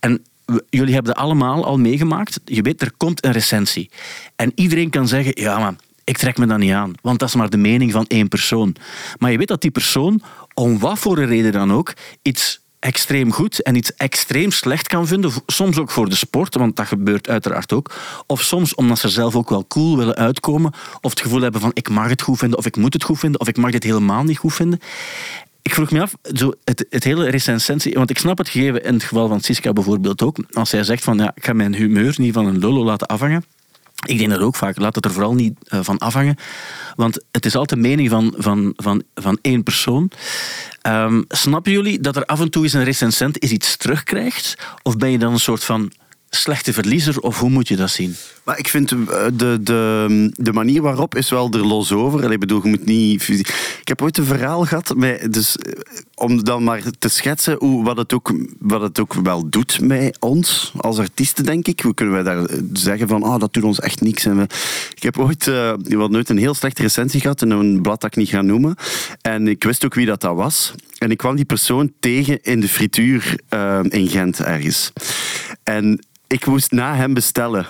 En jullie hebben dat allemaal al meegemaakt. Je weet, er komt een recensie. En iedereen kan zeggen, ja maar ik trek me dat niet aan. Want dat is maar de mening van één persoon. Maar je weet dat die persoon, om wat voor een reden dan ook, iets extreem goed en iets extreem slecht kan vinden. Soms ook voor de sport, want dat gebeurt uiteraard ook. Of soms omdat ze zelf ook wel cool willen uitkomen. Of het gevoel hebben van ik mag het goed vinden, of ik moet het goed vinden, of ik mag dit helemaal niet goed vinden. Ik vroeg me af, zo het, het hele recensentie... Want ik snap het gegeven in het geval van Siska bijvoorbeeld ook. Als zij zegt van, ja, ik ga mijn humeur niet van een lolo laten afhangen. Ik denk dat ook vaak. Laat het er vooral niet eh, van afhangen. Want het is altijd mening van, van, van, van één persoon. Ehm, snappen jullie dat er af en toe eens een recensent eens iets terugkrijgt? Of ben je dan een soort van slechte verliezer? Of hoe moet je dat zien? Maar ik vind eh, de, de, de manier waarop is wel er los over. Ik bedoel, je moet niet... Ik heb ooit een verhaal gehad, met, dus, eh, om dan maar te schetsen hoe, wat, het ook, wat het ook wel doet met ons als artiesten, denk ik. Hoe kunnen wij daar zeggen van, ah, dat doet ons echt niks. En we, ik heb ooit, eh, we hadden ooit een heel slechte recensie gehad in een blad dat ik niet ga noemen. En ik wist ook wie dat, dat was. En ik kwam die persoon tegen in de frituur eh, in Gent ergens. En ik moest na hem bestellen.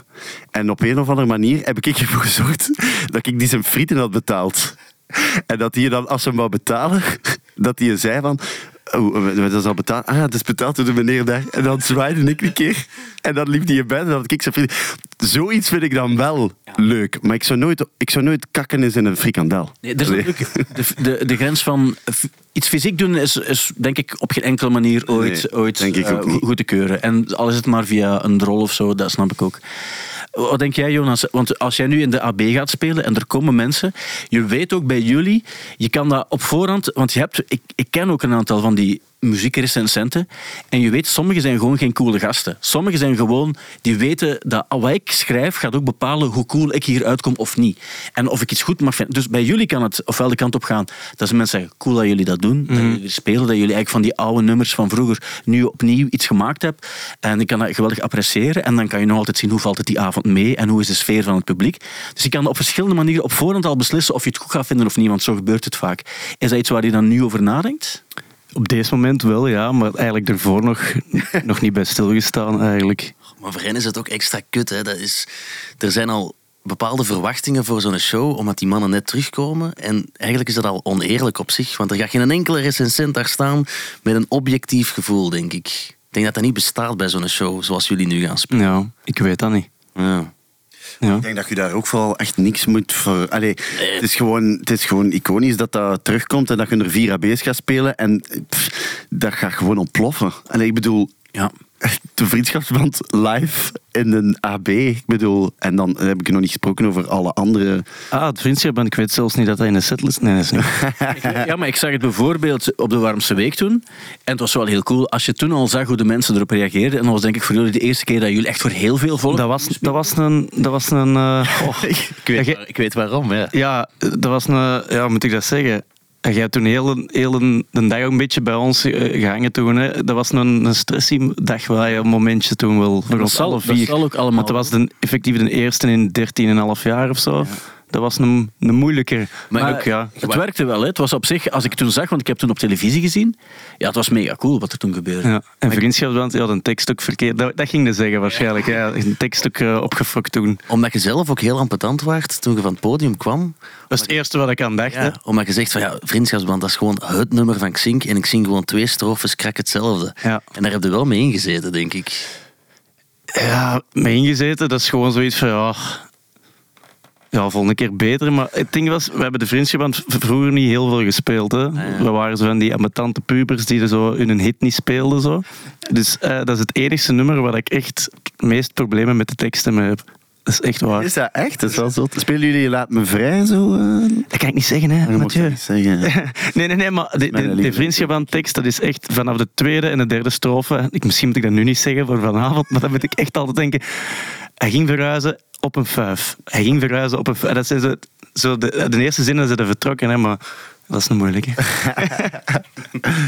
En op een of andere manier heb ik ervoor gezorgd dat ik die zijn frieten had betaald. En dat hij dan, als ze hem wou betalen, dat hij zei van... Oh, dat is al betaald. Ah dat is betaald door de meneer daar. En dan zwaaide ik een keer. En dan liep hij in bed en dan had ik frieten. Zoiets vind ik dan wel leuk. Maar ik zou nooit, ik zou nooit kakken eens in een frikandel. Nee, er is natuurlijk de, de, de grens van iets fysiek doen is, is denk ik op geen enkele manier ooit, Nee, ooit eh, goed te keuren. En al is het maar via een rol of zo, dat snap ik ook. Wat denk jij, Jonas? Want als jij nu in de AB gaat spelen en er komen mensen, je weet ook bij jullie, je kan dat op voorhand, want je hebt, ik, ik ken ook een aantal van die muziekrecensenten en je weet, sommigen zijn gewoon geen coole gasten. Sommigen zijn gewoon, die weten dat wat ik schrijf gaat ook bepalen hoe cool ik hier uitkom of niet. En of ik iets goed mag vinden. Dus bij jullie kan het ofwel de kant op gaan dat ze mensen zeggen, cool dat jullie dat doen, dat jullie spelen, dat jullie eigenlijk van die oude nummers van vroeger nu opnieuw iets gemaakt hebben. En ik kan dat geweldig appreciëren. En dan kan je nog altijd zien hoe valt het die avond mee en hoe is de sfeer van het publiek. Dus je kan op verschillende manieren op voorhand al beslissen of je het goed gaat vinden of niet, want zo gebeurt het vaak. Is dat iets waar je dan nu over nadenkt? Op deze moment wel, ja. Maar eigenlijk daarvoor nog, nog niet bij stilgestaan, eigenlijk. Maar voor hen is het ook extra kut. Hè. Dat is, er zijn al bepaalde verwachtingen voor zo'n show, omdat die mannen net terugkomen. En eigenlijk is dat al oneerlijk op zich, want er gaat geen enkele recensent daar staan met een objectief gevoel, denk ik. Ik denk dat dat niet bestaat bij zo'n show, zoals jullie nu gaan spelen. Ja, ik weet dat niet. Ja. Ja. Ik denk dat je daar ook vooral echt niks moet voor. Allee, het, is gewoon, het is gewoon iconisch dat dat terugkomt en dat je er vier AB's gaat spelen en pff, dat gaat gewoon ontploffen. Allee, ik bedoel, Ja. De vriendschapsband live in een AB. Ik bedoel, en dan heb ik nog niet gesproken over alle andere. Ah, het vriendschap, ik weet zelfs niet dat dat in de setlist... Nee, is niet. Ja, maar ik zag het bijvoorbeeld op de warmste week toen. En het was wel heel cool. Als je toen al zag hoe de mensen erop reageerden. En dat was denk ik voor jullie de eerste keer dat jullie echt voor heel veel volk... Dat was, dat was een... Dat was een eh, oh. Ik, weet, ik weet waarom, ja. Ja, dat was een... Ja, hoe moet ik dat zeggen? En jij hebt toen heel, een- heel een, de dag ook een beetje bij ons eh, gehangen toen. Hè. Dat was een, een stressy dag waar je een momentje toen wel voor dat ons zal, alle dat vier. zal ook allemaal... Want dat was de, effectief de eerste in 13,5 jaar of zo. Dat was een, een moeilijker. Maar, Maar ook, ja. Het werkte wel. Hè. Het was op zich, als ik toen zag, want ik heb toen op televisie gezien. Ja, het was mega cool wat er toen gebeurde. Ja. En vriendschapsband, je had een tekststuk verkeerd. Dat, dat ging je zeggen waarschijnlijk. Ja, een tekststuk eh, opgefokt toen. Omdat je zelf ook heel ampetant waart toen je van het podium kwam. Dat is het eerste wat ik aan dacht. hè. Ja, omdat je zegt van ja, vriendschapsband, dat is gewoon het nummer van Xink. En ik zing gewoon twee strofes, krak hetzelfde. Ja. En daar heb je wel mee ingezeten, denk ik. Ja, mee ingezeten, dat is gewoon zoiets van ja. Ja, volgende keer beter. Maar het ding was, we hebben de vriendschapband vroeger niet heel veel gespeeld. Hè. We waren zo van die ambetante pubers die er zo hun hit niet speelden. Zo. Dus eh, dat is het enigste nummer waar ik echt het meest problemen met de teksten mee heb. Dat is echt waar. Is dat echt? Dat is wel zo. Spelen jullie Laat Me Vrij zo? eh? Dat kan ik niet zeggen, hè, Dat mag je Mathieu. niet zeggen. Nee, nee, nee, maar de, de, de lieve. vriendschapband-tekst, dat is echt vanaf de tweede en de derde strofe. Ik, misschien moet ik dat nu niet zeggen voor vanavond, maar dan moet ik echt altijd denken. Hij ging verhuizen op een vijf. Hij ging verhuizen op een vijf. Dat zijn zo, zo de, de eerste zinnen zijn er vertrokken, hè, maar dat is een moeilijke.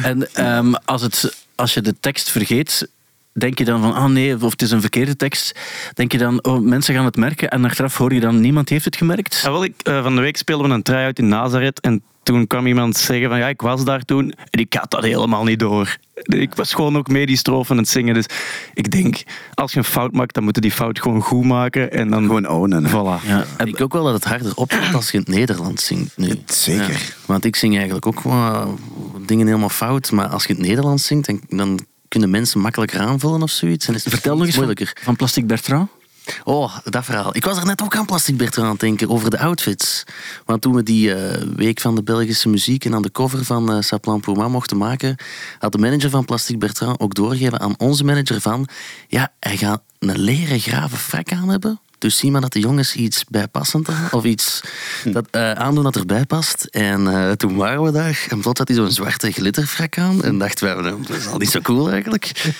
En ehm, als, het, als je de tekst vergeet, denk je dan van, ah nee, of het is een verkeerde tekst. Denk je dan, oh, mensen gaan het merken. En achteraf hoor je dan, niemand heeft het gemerkt. Ja, wel, ik, eh, van de week speelden we een try-out in Nazareth en toen kwam iemand zeggen van ja, ik was daar toen en ik had dat helemaal niet door. Ik was gewoon ook mee die strofe aan het zingen. Dus ik denk, als je een fout maakt, dan moeten die fout gewoon goed maken en dan... Gewoon ownen. hè. Voilà. Ja, Ik denk ook wel dat het harder opkomt als je in het Nederlands zingt nu. Zeker. Ja, want ik zing eigenlijk ook wel dingen helemaal fout. Maar als je in het Nederlands zingt, dan, dan kunnen mensen makkelijker aanvullen of zoiets. En is het Vertel nog eens van, moeilijker. van Plastic Bertrand. Oh, dat verhaal. Ik was er net ook aan Plastic Bertrand aan het denken over de outfits. Want toen we die eh, week van de Belgische muziek en aan de cover van uh, Saplan Puma mochten maken, had de manager van Plastic Bertrand ook doorgegeven aan onze manager van ja, hij gaat een leren graven frak aan hebben. Dus zie maar dat de jongens iets bijpassend hebben, of iets dat, eh, aandoen dat erbij past. En eh, toen waren we daar en plots had hij zo'n zwarte glitterfrak aan. En dachten we, nou, dat is al niet zo cool eigenlijk.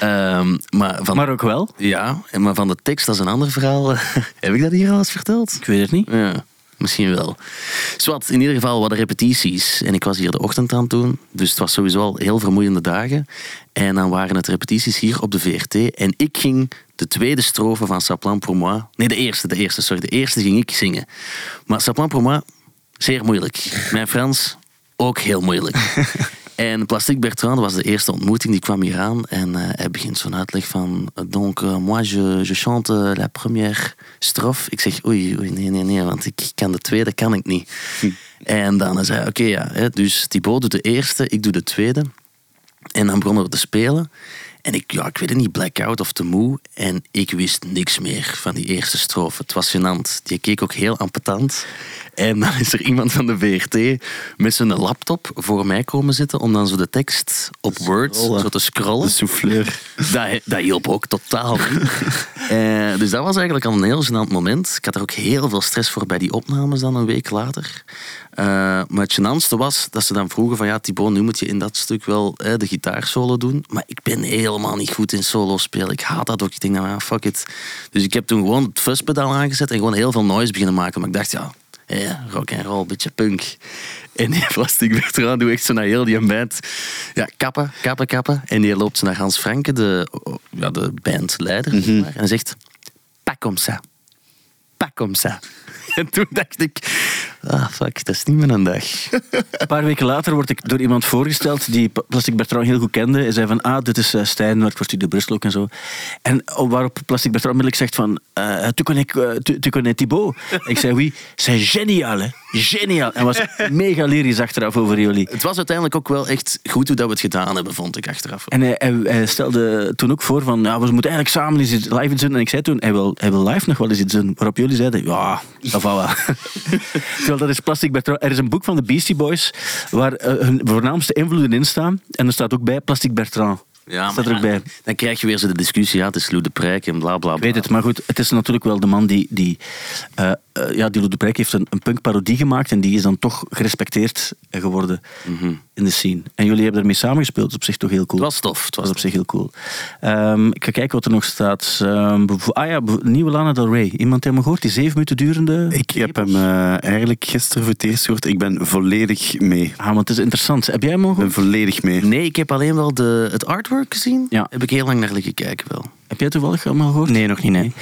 Ehm, maar, van, Maar ook wel. ja, maar van de tekst, dat is een ander verhaal. Heb ik dat hier al eens verteld? Ik weet het niet. Ja, misschien wel. Zwat, in ieder geval, wat de repetities. En ik was hier de ochtend aan het doen. Dus het was sowieso al heel vermoeiende dagen. En dan waren het repetities hier op de VRT. En ik ging de tweede strofe van Saplan pour moi... Nee, de eerste, de eerste, sorry. De eerste ging ik zingen. Maar Saplan pour moi, zeer moeilijk. Mijn Frans, ook heel moeilijk. En Plastic Bertrand was de eerste ontmoeting, die kwam hier aan en eh, hij begint zo'n uitleg van donc euh, moi je, je chante la première strophe. Ik zeg oei, oei, nee, nee, nee, want ik kan de tweede, kan ik niet. En dan zei hij, oké ja, hè, dus Thibaut doet de eerste, ik doe de tweede. En dan begonnen we te spelen. En ik, ja, ik weet het niet, blackout of te moe. En ik wist niks meer van die eerste strofe. Het was gênant. Die keek ook heel ampetant. En dan is er iemand van de VRT met zijn laptop voor mij komen zitten om dan zo de tekst op Word zo te scrollen. De souffleur. Dat, dat hielp ook totaal niet. Eh, dus dat was eigenlijk al een heel gênant moment. Ik had er ook heel veel stress voor bij die opnames dan een week later. Eh, maar het gênantste was dat ze dan vroegen van ja, Thibaut, nu moet je in dat stuk wel eh, de gitaarsolo doen. Maar ik ben helemaal niet goed in solo spelen. Ik haat dat ook. Ik denk, nou ja, fuck it. Dus ik heb toen gewoon het fuzzpedaal aangezet en gewoon heel veel noise beginnen maken. Maar ik dacht, ja, ja rock en roll, beetje punk. En die plastic Bertrand doe echt zo naar heel die band. Ja, kappen, kappen, kappen. En die loopt naar Hans Franke, de, ja, de bandleider. maar, en zegt, pas comme ça. Pas comme ça. En toen dacht ik, ah fuck, dat is niet mijn dag. Een paar weken later word ik door iemand voorgesteld die Plastic Bertrand heel goed kende. Hij zei van, ah, dit is uh, Stijn, werkt voor Studio Brussel ook en zo. En waarop Plastic Bertrand onmiddellijk zegt van, uh, tu, connais, uh, tu, tu connais Thibaut? ik zei, oui, c'est génial, hè. Geniaal. En was mega lyrisch achteraf over jullie. Het was uiteindelijk ook wel echt goed hoe dat we het gedaan hebben, vond ik achteraf. En hij, hij, hij stelde toen ook voor van, ja, we moeten eigenlijk samen eens iets live iets doen. En ik zei toen, hij wil, hij wil live nog wel eens iets doen. Waarop jullie zeiden, ja, dat wel. Terwijl dat is Plastic Bertrand. Er is een boek van de Beastie Boys waar uh, hun voornaamste invloeden in staan. En er staat ook bij Plastic Bertrand. Ja, staat er ook bij. Dan krijg je weer zo de discussie, ja, het is Lou de Prijk en bla bla bla. Ik weet het, maar goed, het is natuurlijk wel de man die... die uh, uh, ja, die Lou de Prijk heeft een, een punkparodie gemaakt en die is dan toch gerespecteerd geworden Mhm. mm -hmm. in de scene. En jullie hebben ermee samengespeeld, dat is op zich toch heel cool. Het was tof. Het was, was op zich heel cool. Um, ik ga kijken wat er nog staat. Um, ah ja, nieuwe Lana Del Rey. Iemand heeft hem gehoord? Die zeven minuten durende... Ik heb hem uh, eigenlijk gisteren voor het eerst gehoord. Ik ben volledig mee. Ah, want het is interessant. Heb jij hem al gehoord? Ik ben volledig mee. Nee, ik heb alleen wel de, het artwork gezien. Ja. Heb ik heel lang naar liggen kijken wel. Heb jij toevallig allemaal gehoord? Nee, nog niet, nee.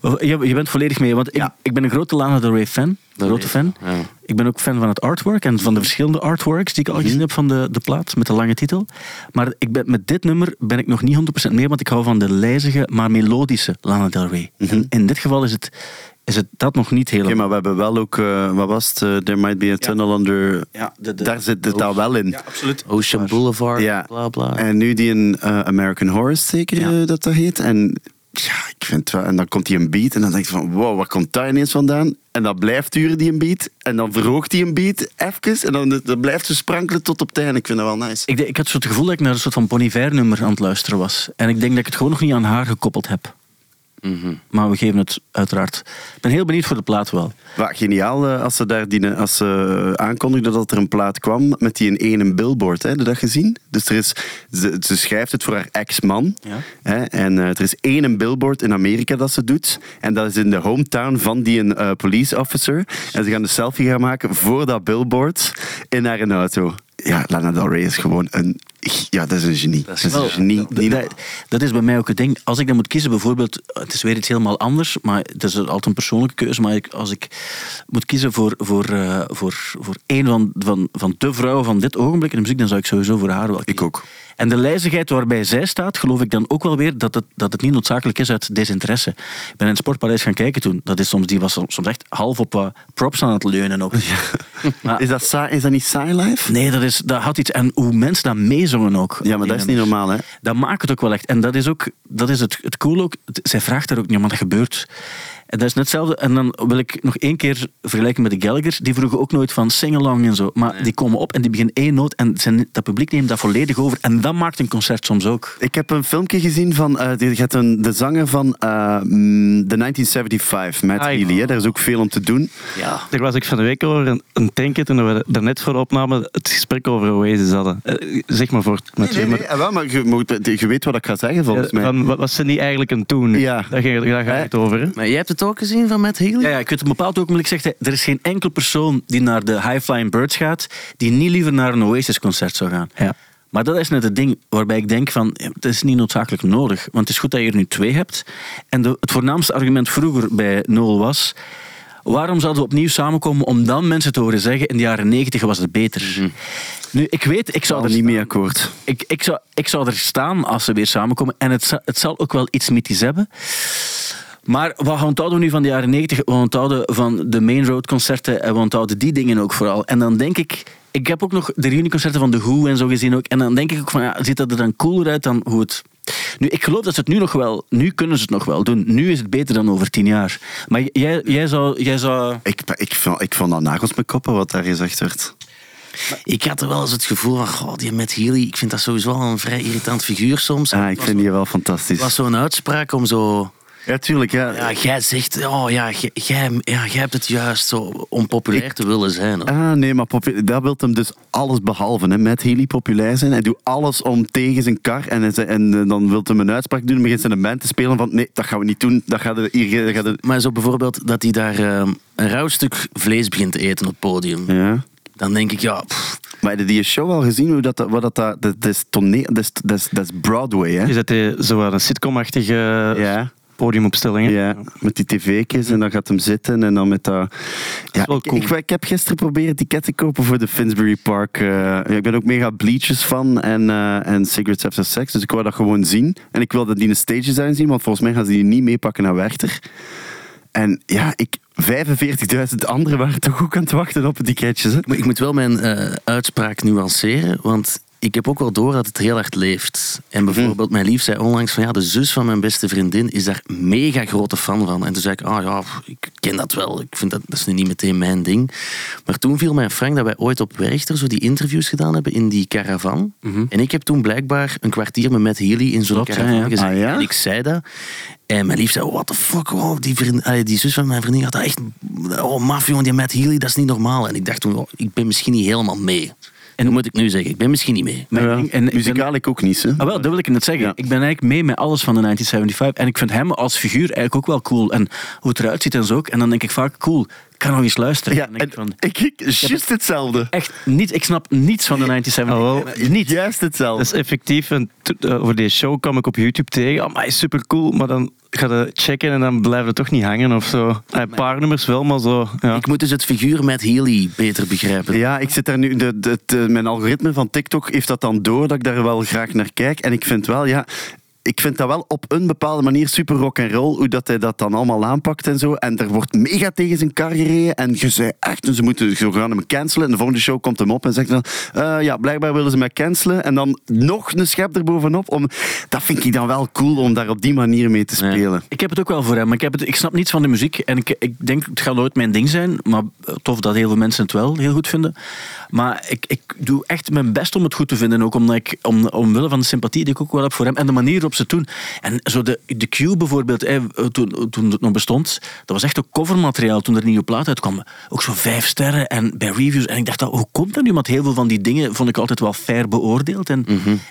Je, je bent volledig mee, want ik, Ja. ik ben een grote Lana Del Rey fan. Dat grote fan. ik, ja. Ik ben ook fan van het artwork en van de verschillende artworks die ik al gezien heb van de, de plaat met de lange titel. Maar ik ben, met dit nummer ben ik nog niet 100% mee, want ik hou van de lijzige, maar melodische Lana Del Rey. En in dit geval is het, is het dat nog niet helemaal. Oké, maar we hebben wel ook, uh, wat was het? Uh, There might be a tunnel under. Ja, de- de- Daar zit het al wel in. Ja, absoluut. Ocean Boulevard, Ja. bla bla. En nu die een eh, American Horror zeker Ja. eh, dat dat heet. En ja, ik vind het wel, en dan komt die een beat en dan denk je van wow, waar komt daar ineens vandaan? En dan blijft duren die een beat en dan verhoogt die een beat even en dan, dan blijft ze sprankelen tot op het einde. Ik vind dat wel nice. Ik, ik had zo het gevoel dat ik naar een soort van Bon Iver nummer aan het luisteren was. En ik denk dat ik het gewoon nog niet aan haar gekoppeld heb. Mhm. Maar we geven het uiteraard. Ik ben heel benieuwd voor de plaat wel. Wat geniaal eh, als ze daar die, als ze aankondigden dat er een plaat kwam met die in één billboard. Hè, heb je dat gezien? Dus er is, ze, ze schrijft het voor haar ex-man. Ja. Hè, en eh, er is één billboard in Amerika dat ze doet. En dat is in de hometown van die een eh, police officer. En ze gaan de selfie gaan maken voor dat billboard in haar een auto. Ja, Lana Del Rey is gewoon een... Ja, dat is een genie. Dat is, is een wel- genie. Dat, dat- dat is bij mij ook het ding. Als ik dan moet kiezen, bijvoorbeeld, het is weer iets helemaal anders, maar het is altijd een persoonlijke keuze. Maar ik, als ik moet kiezen voor, voor, eh, voor, voor één van, van, van de vrouwen van dit ogenblik in de muziek, dan zou ik sowieso voor haar wel kiezen. Ik ook. En de lijzigheid waarbij zij staat, geloof ik dan ook wel weer dat het, dat het niet noodzakelijk is uit desinteresse. Ik ben in het Sportpaleis gaan kijken toen. Dat is soms, die was soms echt half op wat props aan het leunen ook. Maar- Is dat, saai- is dat niet saai live? Nee, dat, is, dat had iets. En hoe mensen dat meezongen ook. Ja, maar dat is niet normaal, hè? Dat maakt het ook wel echt. En dat is ook dat is het, het cool ook. Zij vraagt daar ook niet om, maar dat gebeurt. En dat is net hetzelfde. En dan wil ik nog één keer vergelijken met de Gallagher. Die vroegen ook nooit van sing-along en zo. Maar die komen op en die beginnen één noot. En zijn, dat publiek neemt dat volledig over. En dat maakt een concert soms ook. Ik heb een filmpje gezien van eh, die- een, de zanger van eh, mm, de 1975, Matt Ah, Healy. Hè. Daar is ook veel om te doen. Ja. Daar was ik van de week over een, een tanken toen we daarnet voor de opname het gesprek over Oasis hadden. Eh, zeg maar voor met Nee, nee, nee, wel, maar je, moet- je weet wat ik ga zeggen, volgens mij. Van, wat was ze niet eigenlijk doen? Ja. Daar, ging, daar gaat het over. Hè? Maar jij hebt het ook gezien van Matt Healy? Ja, ja, ik weet op een bepaald ogenblik zegt hij, er is geen enkele persoon die naar de High Flying Birds gaat, die niet liever naar een Oasis-concert zou gaan. Ja. Maar dat is net het ding waarbij ik denk van, het is niet noodzakelijk nodig. Want het is goed dat je er nu twee hebt. En de, het voornaamste argument vroeger bij Noel was, waarom zouden we opnieuw samenkomen om dan mensen te horen zeggen, in de jaren negentig was het beter. Nu, ik weet, ik zou er niet mee akkoord. ik, ik, zou, ik zou er staan als ze weer samenkomen. En het, het zal ook wel iets mythisch hebben. Maar wat onthouden we nu van de jaren 90? We onthouden van de Main Road concerten en we onthouden die dingen ook vooral. En dan denk ik, ik heb ook nog de reunieconcerten van The Who en zo gezien ook. En dan denk ik ook van, ja, ziet dat er dan cooler uit dan hoe het... Nu, ik geloof dat ze het nu nog wel... Nu kunnen ze het nog wel doen. Nu is het beter dan over tien jaar. Maar jij, jij zou... Jij zou Ik, ik, vond, ik vond dat nagels met koppen wat daar gezegd werd. Ik had er wel eens het gevoel van, goh, die Matt Healy, ik vind dat sowieso wel een vrij irritant figuur soms. Ah, ik Het vind die wel fantastisch. was zo'n uitspraak om zo... Ja, tuurlijk. Ja. Ja, jij zegt, oh ja, jij, ja, jij hebt het juist zo om populair te willen zijn. hoor. Ah, nee, maar dat wil hem dus alles behalve. Hè. Met Healy populair zijn. Hij doet alles om tegen zijn kar. En, hij en eh, dan wil hem een uitspraak doen. En begint een band te spelen van... Nee, dat gaan we niet doen. Dat gaat er hier... Dat gaat er... Maar zo bijvoorbeeld dat hij daar ehm, een rauw stuk vlees begint te eten op het podium. Ja. Dan denk ik, ja, pff, Maar heb je die show al gezien? Hoe dat, wat dat, dat, dat is toneel... Dat is, dat is, dat is Broadway, hè? Is dat die, zo wat een sitcom-achtige Ja. Podiumopstelling? hè? Ja, met die tv'tjes en dan gaat hem zitten en dan met dat... Ja, ik, cool. ik, ik heb gisteren proberen tickets te kopen voor de Finsbury Park. eh, ja, ik ben ook mega Bleachers van en, eh, en Cigarettes After Sex, dus ik wou dat gewoon zien. En ik wilde die een stage design zien, want volgens mij gaan ze die niet meepakken naar Werchter. En ja, ik... 45.000 anderen waren toch ook aan het wachten op ticketjes. Hè? Maar ik moet wel mijn eh, uitspraak nuanceren, want ik heb ook wel door dat het heel hard leeft. En bijvoorbeeld, mijn lief zei onlangs van ja, de zus van mijn beste vriendin is daar mega grote fan van. En toen zei ik, ah ja, ik ken dat wel. Ik vind dat, dat is nu niet meteen mijn ding. Maar toen viel mij frank dat wij ooit op Werchter zo die interviews gedaan hebben in die caravan. En ik heb toen blijkbaar een kwartier met Matt Healy in zo'n ja, caravan ja. gezeten. Ah, ja? En ik zei dat. En mijn lief zei, what the fuck, wow, die, vriend, allee, die zus van mijn vriendin had dat echt... Oh, maf, jongen, die Matt Healy, dat is niet normaal. En ik dacht toen, oh, ik ben misschien niet helemaal mee. En dat moet ik nu zeggen, ik ben misschien niet mee. Maar Ja, en ik ben- muzikaal ik ook niet. Hè? Ah, wel, dat wil ik net zeggen. Ja. Ik ben eigenlijk mee met alles van de 1975. En ik vind hem als figuur eigenlijk ook wel cool. En hoe het eruit ziet en zo ook. En dan denk ik vaak, cool, ik kan nog eens luisteren. Ja, En ik van, ik, ik juist hetzelfde. echt niet, ik snap niets van de 1975. Ah, niet. Juist hetzelfde. Dat is effectief. En eh, over deze show kwam ik op YouTube tegen. Oh, maar is super cool. Maar dan ga je checken en dan blijven het toch niet hangen of zo. Een paar nummers wel, maar zo. Ja. Ik moet dus het figuur Matt Healy beter begrijpen. Ja, ik zit daar nu. De, de, de- mijn algoritme van TikTok heeft dat dan door dat ik daar wel graag naar kijk. En ik vind wel, ja. Ik vind dat wel op een bepaalde manier super rock and roll hoe dat hij dat dan allemaal aanpakt en zo. En er wordt mega tegen zijn kar gereden. En je zei echt, en ze moeten ze gaan hem cancelen. En de volgende show komt hem op en zegt dan, eh, ja, blijkbaar willen ze mij cancelen. En dan nog een schep erbovenop. Om, dat vind ik dan wel cool om daar op die manier mee te spelen. Ik heb het ook wel voor hem, maar ik, heb het, ik snap niets van de muziek. En ik, ik denk, het gaat nooit mijn ding zijn. Maar tof dat heel veel mensen het wel heel goed vinden. Maar ik, ik doe echt mijn best om het goed te vinden. Ook omdat ik, om, omwille van de sympathie die ik ook wel heb voor hem. En de manier ze doen. En zo de, de Q bijvoorbeeld, eh, toen, toen het nog bestond. Dat was echt ook covermateriaal toen er een nieuwe plaat uitkwam. Ook zo vijf sterren en bij reviews. En ik dacht, hoe komt dat nu? Want heel veel van die dingen vond ik altijd wel fair beoordeeld. En,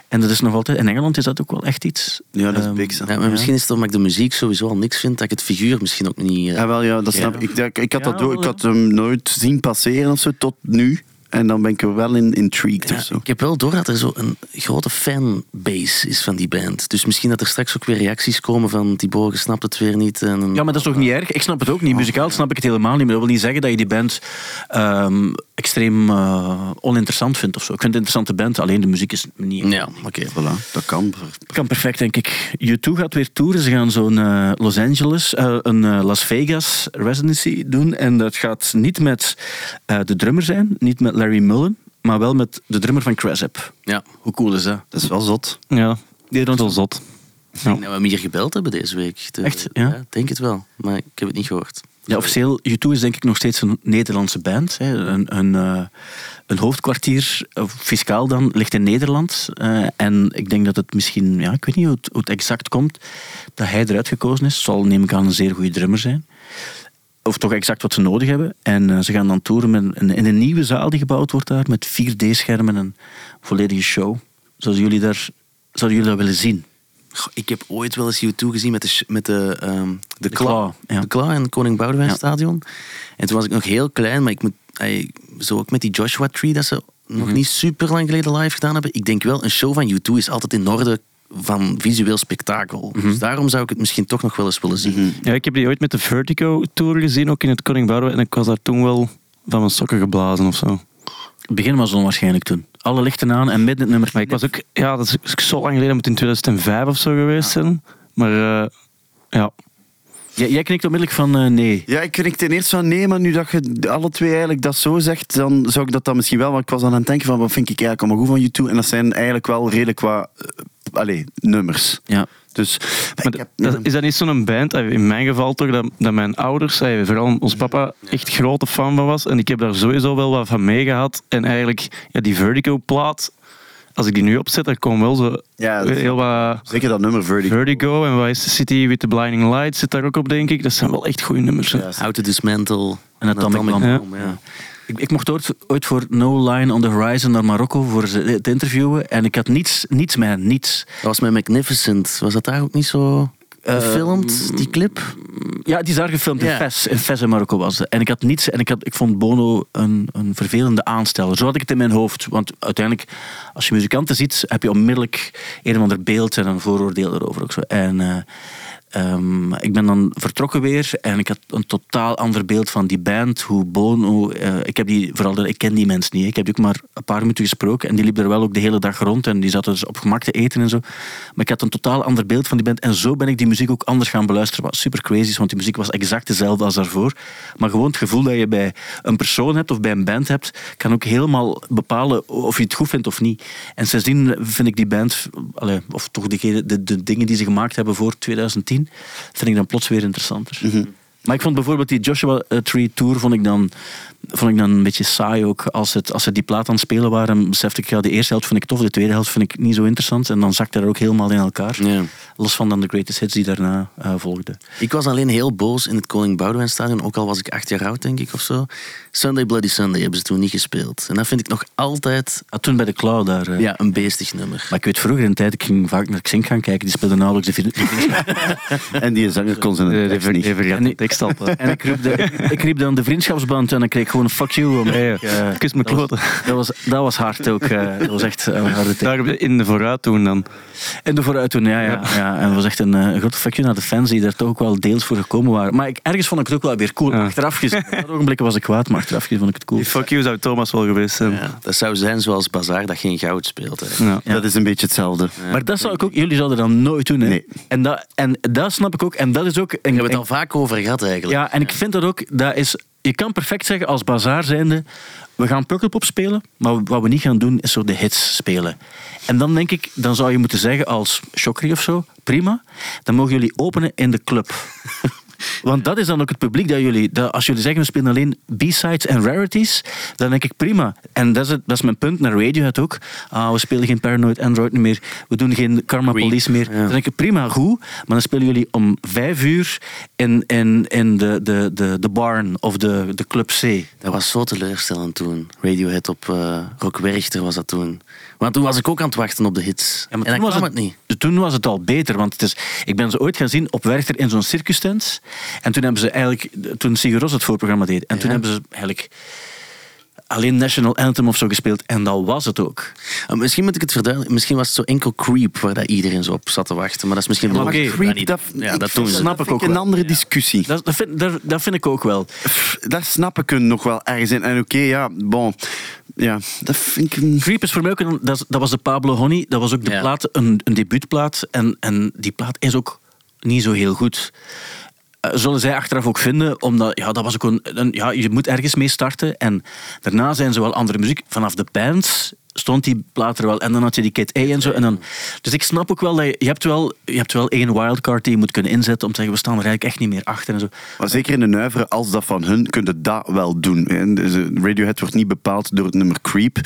en dat is nog altijd... In Engeland is dat ook wel echt iets. Ja, dat is big. zo. Ja, maar misschien is het omdat ik de muziek sowieso al niks vind, dat ik het figuur misschien ook niet... eh, Ja, wel, ja, dat snap ik. Ik, ik, ik had Ja, dat door, ik had hem nooit zien passeren of zo tot nu. En dan ben ik er wel in intrigued Ja, of zo. ik heb wel door dat er zo een grote fanbase is van die band. Dus misschien dat er straks ook weer reacties komen van Thibaut, je snapt het weer niet. En, Ja, maar dat is toch niet erg? Ik snap het ook niet. Muzikaal snap ik het helemaal niet. Maar dat wil niet zeggen dat je die band ehm, extreem eh, oninteressant vindt of zo. Ik vind het een interessante band, alleen de muziek is niet... Ja, oké. Voilà, dat kan. Kan perfect, denk ik. U2 gaat weer toeren. Ze gaan zo'n eh, Los Angeles, eh, een Las Vegas residency doen. En dat gaat niet met eh, de drummer zijn, niet met Larry Mullen, maar wel met de drummer van Cresap. Ja. Hoe cool is dat? Dat is wel zot. Ja, Die dat is wel zot. Ik denk dat we hem hier gebeld hebben deze week. De- Echt? Ja? Ik denk het wel, maar ik heb het niet gehoord. Ja, officieel, U2 is denk ik nog steeds een Nederlandse band. Hè. Een, een, eh, een hoofdkwartier, eh, fiscaal dan, ligt in Nederland. Eh, en ik denk dat het misschien, ja, ik weet niet hoe het, hoe het exact komt, dat hij eruit gekozen is. Zal, neem ik aan, een zeer goede drummer zijn. Of toch exact wat ze nodig hebben. En eh, ze gaan dan toeren met een, in een nieuwe zaal die gebouwd wordt daar, met 4D-schermen en een volledige show. Zouden jullie, daar, zouden jullie dat willen zien? Goh, ik heb ooit wel eens U2 gezien met de, met de, ehm de. Claw, ja. De Claw in het Koning Boudewijn Ja. stadion. En toen was ik nog heel klein, maar ik moet, ey, zo ook met die Joshua Tree dat ze Mhm. nog niet super lang geleden live gedaan hebben. Ik denk wel, een show van U2 is altijd in orde van visueel spektakel. Mhm. Dus daarom zou ik het misschien toch nog wel eens willen zien. Ja, ik heb die ooit met de Vertigo Tour gezien, ook in het Koning Boudewijn. En ik was daar toen wel van mijn sokken geblazen of zo. Het begin was onwaarschijnlijk toen. Alle lichten aan en midden het nummer. Maar ik was ook, ja, dat is zo lang geleden, moet in 2005 of zo geweest zijn. Maar eh, ja, Jij, jij knikt onmiddellijk van eh, nee. Ja, ik kreeg ten eerste van nee, maar nu dat je alle twee eigenlijk dat zo zegt, dan zou ik dat dan misschien wel. Want ik was aan het denken van wat vind ik eigenlijk allemaal goed van YouTube. En dat zijn eigenlijk wel redelijk wat eh, allee, nummers. Ja. Dus Maar ik heb, dat, is dat niet zo'n band, eh, in mijn geval toch, dat, dat mijn ouders, vooral ons papa, echt grote fan van was. En ik heb daar sowieso wel wat van meegehad. En eigenlijk, ja, die Vertigo-plaat, als ik die nu opzet, dan komen wel zo Ja, heel wat zeker dat nummer Vertigo. Vertigo. En wat is City with the Blinding Lights zit daar ook op, denk ik. Dat zijn wel echt goede nummers. Ja. How to Dismantle. En Atomic Bomb. Ja. Ja. Ik, ik mocht ooit, ooit voor No Line on the Horizon naar Marokko voor ze te interviewen. En ik had niets, niets met niets. Dat was met Magnificent. Was dat daar ook niet zo gefilmd, die clip? Ja, die is daar gefilmd in. Fes. In Fes in Marokko was het. En ik had niets. En ik, had, ik vond Bono een, een vervelende aansteller. Zo had ik het in mijn hoofd. Want uiteindelijk, als je muzikanten ziet, heb je onmiddellijk een of ander beeld en een vooroordeel erover. Ook zo. En eh, ehm, ik ben dan vertrokken weer en ik had een totaal ander beeld van die band. Hoe Bono. eh, ik, heb die, vooral, ik ken die mensen niet. Ik heb die ook maar een paar minuten gesproken. En die liep er wel ook de hele dag rond. En die zaten dus op gemak te eten en zo. Maar ik had een totaal ander beeld van die band. En zo ben ik die muziek ook anders gaan beluisteren. Wat super crazy is, want die muziek was exact dezelfde als daarvoor. Maar gewoon het gevoel dat je bij een persoon hebt of bij een band hebt, kan ook helemaal bepalen of je het goed vindt of niet. En sindsdien vind ik die band, of toch de, de dingen die ze gemaakt hebben voor 2010, vind ik dan plots weer interessanter. Maar ik vond bijvoorbeeld die Joshua eh, Tree Tour vond ik dan, vond ik dan een beetje saai ook. Als, het, als ze die plaat aan het spelen waren, besefte ik, ja, de eerste helft vind ik tof, de tweede helft vind ik niet zo interessant. En dan zakte er ook helemaal in elkaar. Ja. Los van dan de greatest hits die daarna eh, volgden. Ik was alleen heel boos in het Koning Boudewijn stadion, ook al was ik acht jaar oud, denk ik, of zo. Sunday Bloody Sunday hebben ze toen niet gespeeld. En dat vind ik nog altijd Ah, toen bij de Cloud daar. eh. ja, een beestig nummer. Maar ik weet vroeger in de tijd, ik ging vaak naar Xink gaan kijken, die speelde nauwelijks de vriend- En die zanger kon zijn tekst de, niet. vergat de tekst al. En ik riep, de, ik riep dan de vriendschapsband en dan kreeg ik gewoon een fuck you. Om, Ja, ja. eh, Kus me dat, was, kloten. dat, was, dat was hard ook. eh, dat was echt een harde tijd. Daar in de vooruit doen dan. En de vooruit toen, ja, ja, ja. En dat was echt een, eh, grote fuck you naar de fans die daar toch ook wel deels voor gekomen waren. Maar ik, ergens vond ik het ook wel weer cool. Ja. Achteraf gezien, op dat ogenblik was ik kwaad, maar achteraf gezien vond ik het cool. Die fuck you zou Thomas wel geweest zijn. Ja, dat zou zijn zoals Bazaar dat geen goud speelt. Hè. Ja. Dat is een beetje hetzelfde. Maar dat zou ik ook, jullie zouden dat nooit doen. Hè? Nee. En, dat, en dat snap ik ook. En dat is ook. Een, Daar hebben we het al vaak over gehad eigenlijk. Ja, en ik vind dat ook, dat is, je kan perfect zeggen als bazaar zijnde, we gaan Pukkelpop spelen, maar wat we niet gaan doen is zo de hits spelen. En dan denk ik, dan zou je moeten zeggen als Chokri of zo, prima, dan mogen jullie openen in de club. Want dat is dan ook het publiek dat jullie, dat als jullie zeggen we spelen alleen B-sides en rarities, dan denk ik prima. En dat is, het, dat is mijn punt naar Radiohead ook. Ah, we spelen geen Paranoid Android meer, we doen geen Karma Police meer. ja. Dan denk ik prima, goed, maar dan spelen jullie om vijf uur in, in, in de, de, de, de barn of de, de Club C. Dat was zo teleurstellend toen. Radiohead op eh Rock Werchter was dat toen. Want toen was ik ook aan het wachten op de hits. Ja, maar en toen kwam was het niet. Toen was het al beter, want het is, ik ben ze ooit gaan zien op Werchter in zo'n circustent. En toen hebben ze eigenlijk, toen Sigur Ros het voorprogramma deed, en toen Ja. hebben ze eigenlijk alleen National Anthem of zo gespeeld. En dat was het ook. Uh, misschien moet ik het verduidelijken. Misschien was het zo enkel Creep waar dat iedereen zo op zat te wachten. Maar dat is misschien maar wel... oké, dat Creep, niet- dat, ja, dat vind- doen ze. snap ik ook een wel. andere discussie. Dat, dat, vind, dat, dat vind ik ook wel. Pff, Daar snap ik nog wel ergens in. En oké, ja, bon. Ja, dat vind ik... een- Creep is voor mij ook een, dat, dat was de Pablo Honey. Dat was ook de Ja. plaat, een, een debuutplaat. En, en die plaat is ook niet zo heel goed. Eh, zullen zij achteraf ook vinden, omdat ja, dat was ook een, een- ja, je moet ergens mee starten. En daarna zijn ze wel andere muziek. Vanaf de bands stond die plaat er wel. En dan had je die Kid A en zo. En dan, dus ik snap ook wel dat je, je hebt wel, je hebt wel één wildcard die je moet kunnen inzetten om te zeggen, we staan er eigenlijk echt niet meer achter. En zo. Maar zeker in de nuivere, als dat van hun, kun je dat wel doen. Dus, eh, Radiohead wordt niet bepaald door het nummer Creep.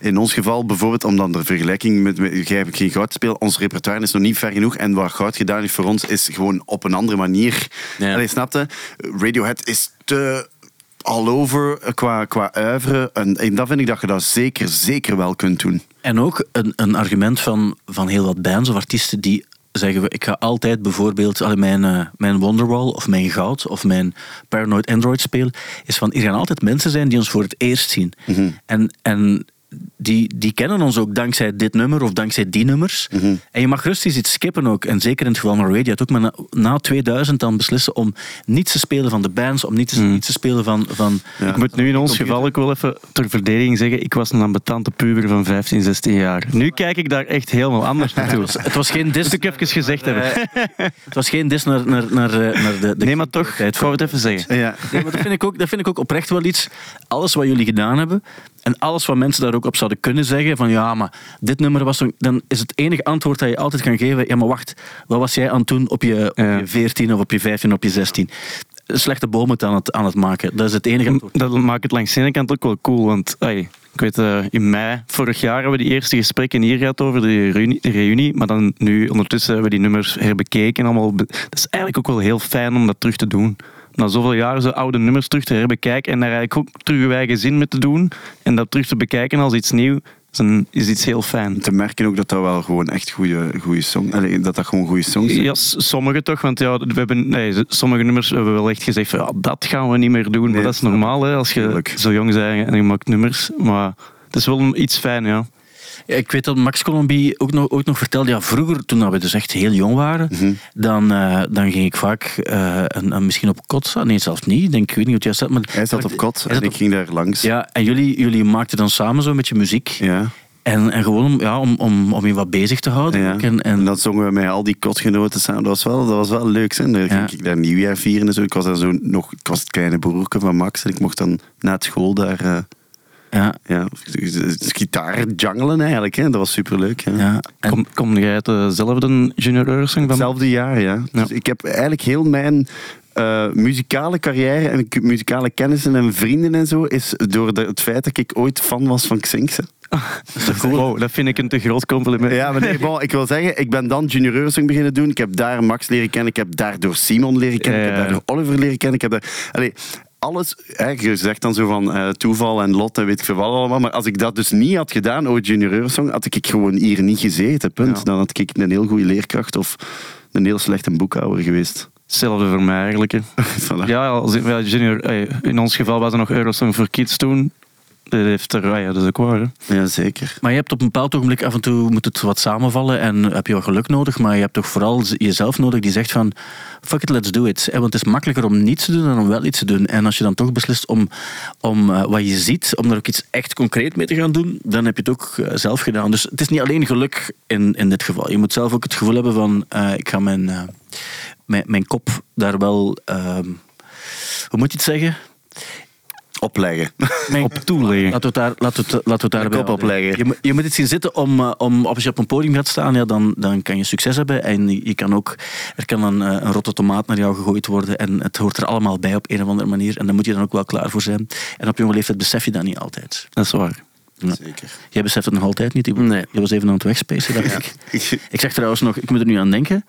In ons geval bijvoorbeeld, om dan de vergelijking met, met jij hebt geen goud speel, ons repertoire is nog niet ver genoeg. En wat goud gedaan heeft voor ons, is gewoon op een andere manier. Ja. Allee, snapte? Radiohead is te all over eh, qua, qua uiveren. En, en dat vind ik dat je dat zeker, zeker wel kunt doen. En ook een, een argument van, van heel wat bands of artiesten die zeggen we, ik ga altijd bijvoorbeeld mijn, eh, mijn Wonderwall of mijn Goud of mijn Paranoid Android spelen, is van er gaan altijd mensen zijn die ons voor het eerst zien. En, en die, die kennen ons ook dankzij dit nummer of dankzij die nummers. En je mag rustig iets skippen ook. En zeker in het geval van Radiohead ook. Maar na, na 2000 dan beslissen om niet te spelen van de bands, om niet te, niet te spelen van... van Ja. Ik moet nu in ons geval ook wel even ter verdediging zeggen, ik was een ambetante puber van 15, 16 jaar. Nu kijk ik daar echt helemaal anders naartoe. het was geen dis. Dat ik even gezegd hebben. Het was geen dis naar, naar, naar, eh, naar de, de Nee, maar toch, ik wou het even zeggen. Ja. Nee, maar dat vind, ik ook, dat vind ik ook oprecht wel iets. Alles wat jullie gedaan hebben en alles wat mensen daar ook op zouden kunnen zeggen, van ja, maar dit nummer was zo, dan is het enige antwoord dat je altijd kan geven, ja, maar wacht, wat was jij aan het doen op je, op je 14 of op je 15 of op je 16? Slechte bomen aan het, aan het maken. Dat is het enige antwoord. Dat maakt het langs de ene kant ook wel cool, want ai, ik weet, eh, in mei vorig jaar hebben we die eerste gesprekken hier gehad over de reunie, de reunie, maar dan nu ondertussen hebben we die nummers herbekeken. Allemaal dat is eigenlijk ook wel heel fijn om dat terug te doen. Na zoveel jaren zo oude nummers terug te herbekijken en daar eigenlijk ook terug eigen zin mee te doen en dat terug te bekijken als iets nieuw, is, een, is iets heel fijn. Te merken ook dat dat wel gewoon echt goede, goede song... Allee, dat dat gewoon goede songs zijn. Ja, sommige toch, want ja, we hebben, nee, sommige nummers hebben we wel echt gezegd van ja, dat gaan we niet meer doen. maar dat is normaal hè, als je zo jong bent en je maakt nummers. Maar het is wel iets fijn, ja. Ja, ik weet dat Max Colombi ook nog, ook nog vertelde, ja, vroeger, toen we dus echt heel jong waren, dan, eh, dan ging ik vaak eh, een, een- misschien op kot staan. Nee, zelfs niet. Ik Denk, ik weet niet het juist zat. Maar Hij zat op kot en ik op- ging daar langs. Ja, en jullie, jullie maakten dan samen zo met je muziek. Ja. En, en gewoon om, ja, om, om, om je wat bezig te houden. Ja. En, En en, dan zongen we met al die kotgenoten samen. Dat was wel, dat was wel leuk. Hè? Dan Ja. ging ik daar nieuwjaar vieren en zo. Ik was, daar zo nog, ik was het kleine broertje van Max en ik mocht dan na het school daar eh, ja, ja, gitaar jungelen eigenlijk. Hè? Dat was superleuk. Ja. ja. En, Kom, kom jij uit dezelfde junior Eurosong van Hetzelfde jaar, ja. Ja. Dus ik heb eigenlijk heel mijn eh, muzikale carrière en muzikale kennissen en vrienden en zo is door de- het feit dat ik ooit fan was van Xinxe. Wow, dat vind ik een te groot compliment. Ja, maar nee, bon, ik wil zeggen, ik ben dan Junior Eurosong beginnen doen. Ik heb daar Max leren kennen. Ik heb daardoor Simon leren kennen. Ik heb daardoor Oliver leren kennen. Ik heb daar... Allee, alles, hè, je zegt dan zo van eh, toeval en lot en weet ik veel wat allemaal. Maar als ik dat dus niet had gedaan, ooit Junior Eurosong, had ik gewoon hier niet gezeten. Punt. Ja. Dan had ik een heel goede leerkracht of een heel slechte boekhouder geweest. Hetzelfde voor mij eigenlijk. hè. Voilà. Ja, als, ja, junior, in ons geval was er nog Eurosong voor Kids toen. Dat, heeft er, ah ja, dat is ook waar. hè. Ja, zeker. maar je hebt op een bepaald ogenblik af en toe moet het wat samenvallen en heb je wat geluk nodig, maar je hebt toch vooral jezelf nodig die zegt van fuck it, let's do it. Want het is makkelijker om niets te doen dan om wel iets te doen. En als je dan toch beslist om, om eh, wat je ziet, om daar ook iets echt concreet mee te gaan doen, dan heb je het ook eh, zelf gedaan. Dus het is niet alleen geluk in, in dit geval. Je moet zelf ook het gevoel hebben van eh, ik ga mijn, eh, mijn, mijn kop daar wel, ehm, hoe moet je het zeggen? Opleggen. Mijn- Op toeleggen. Laten we het daar, laten we laten we daarbij kop opleggen. Je, moet- je moet het zien zitten om, eh, om als je op een podium gaat staan, ja, dan, dan kan je succes hebben. En je kan ook, er kan een, eh, een rotte tomaat naar jou gegooid worden. En het hoort er allemaal bij op een of andere manier. En daar moet je dan ook wel klaar voor zijn. En op jonge leeftijd besef je dat niet altijd. Dat is waar. Ja. Zeker. Jij beseft het nog altijd niet. Nee. Je was even aan het wegspacen, dacht ik. Ik zeg trouwens nog, ik moet er nu aan denken.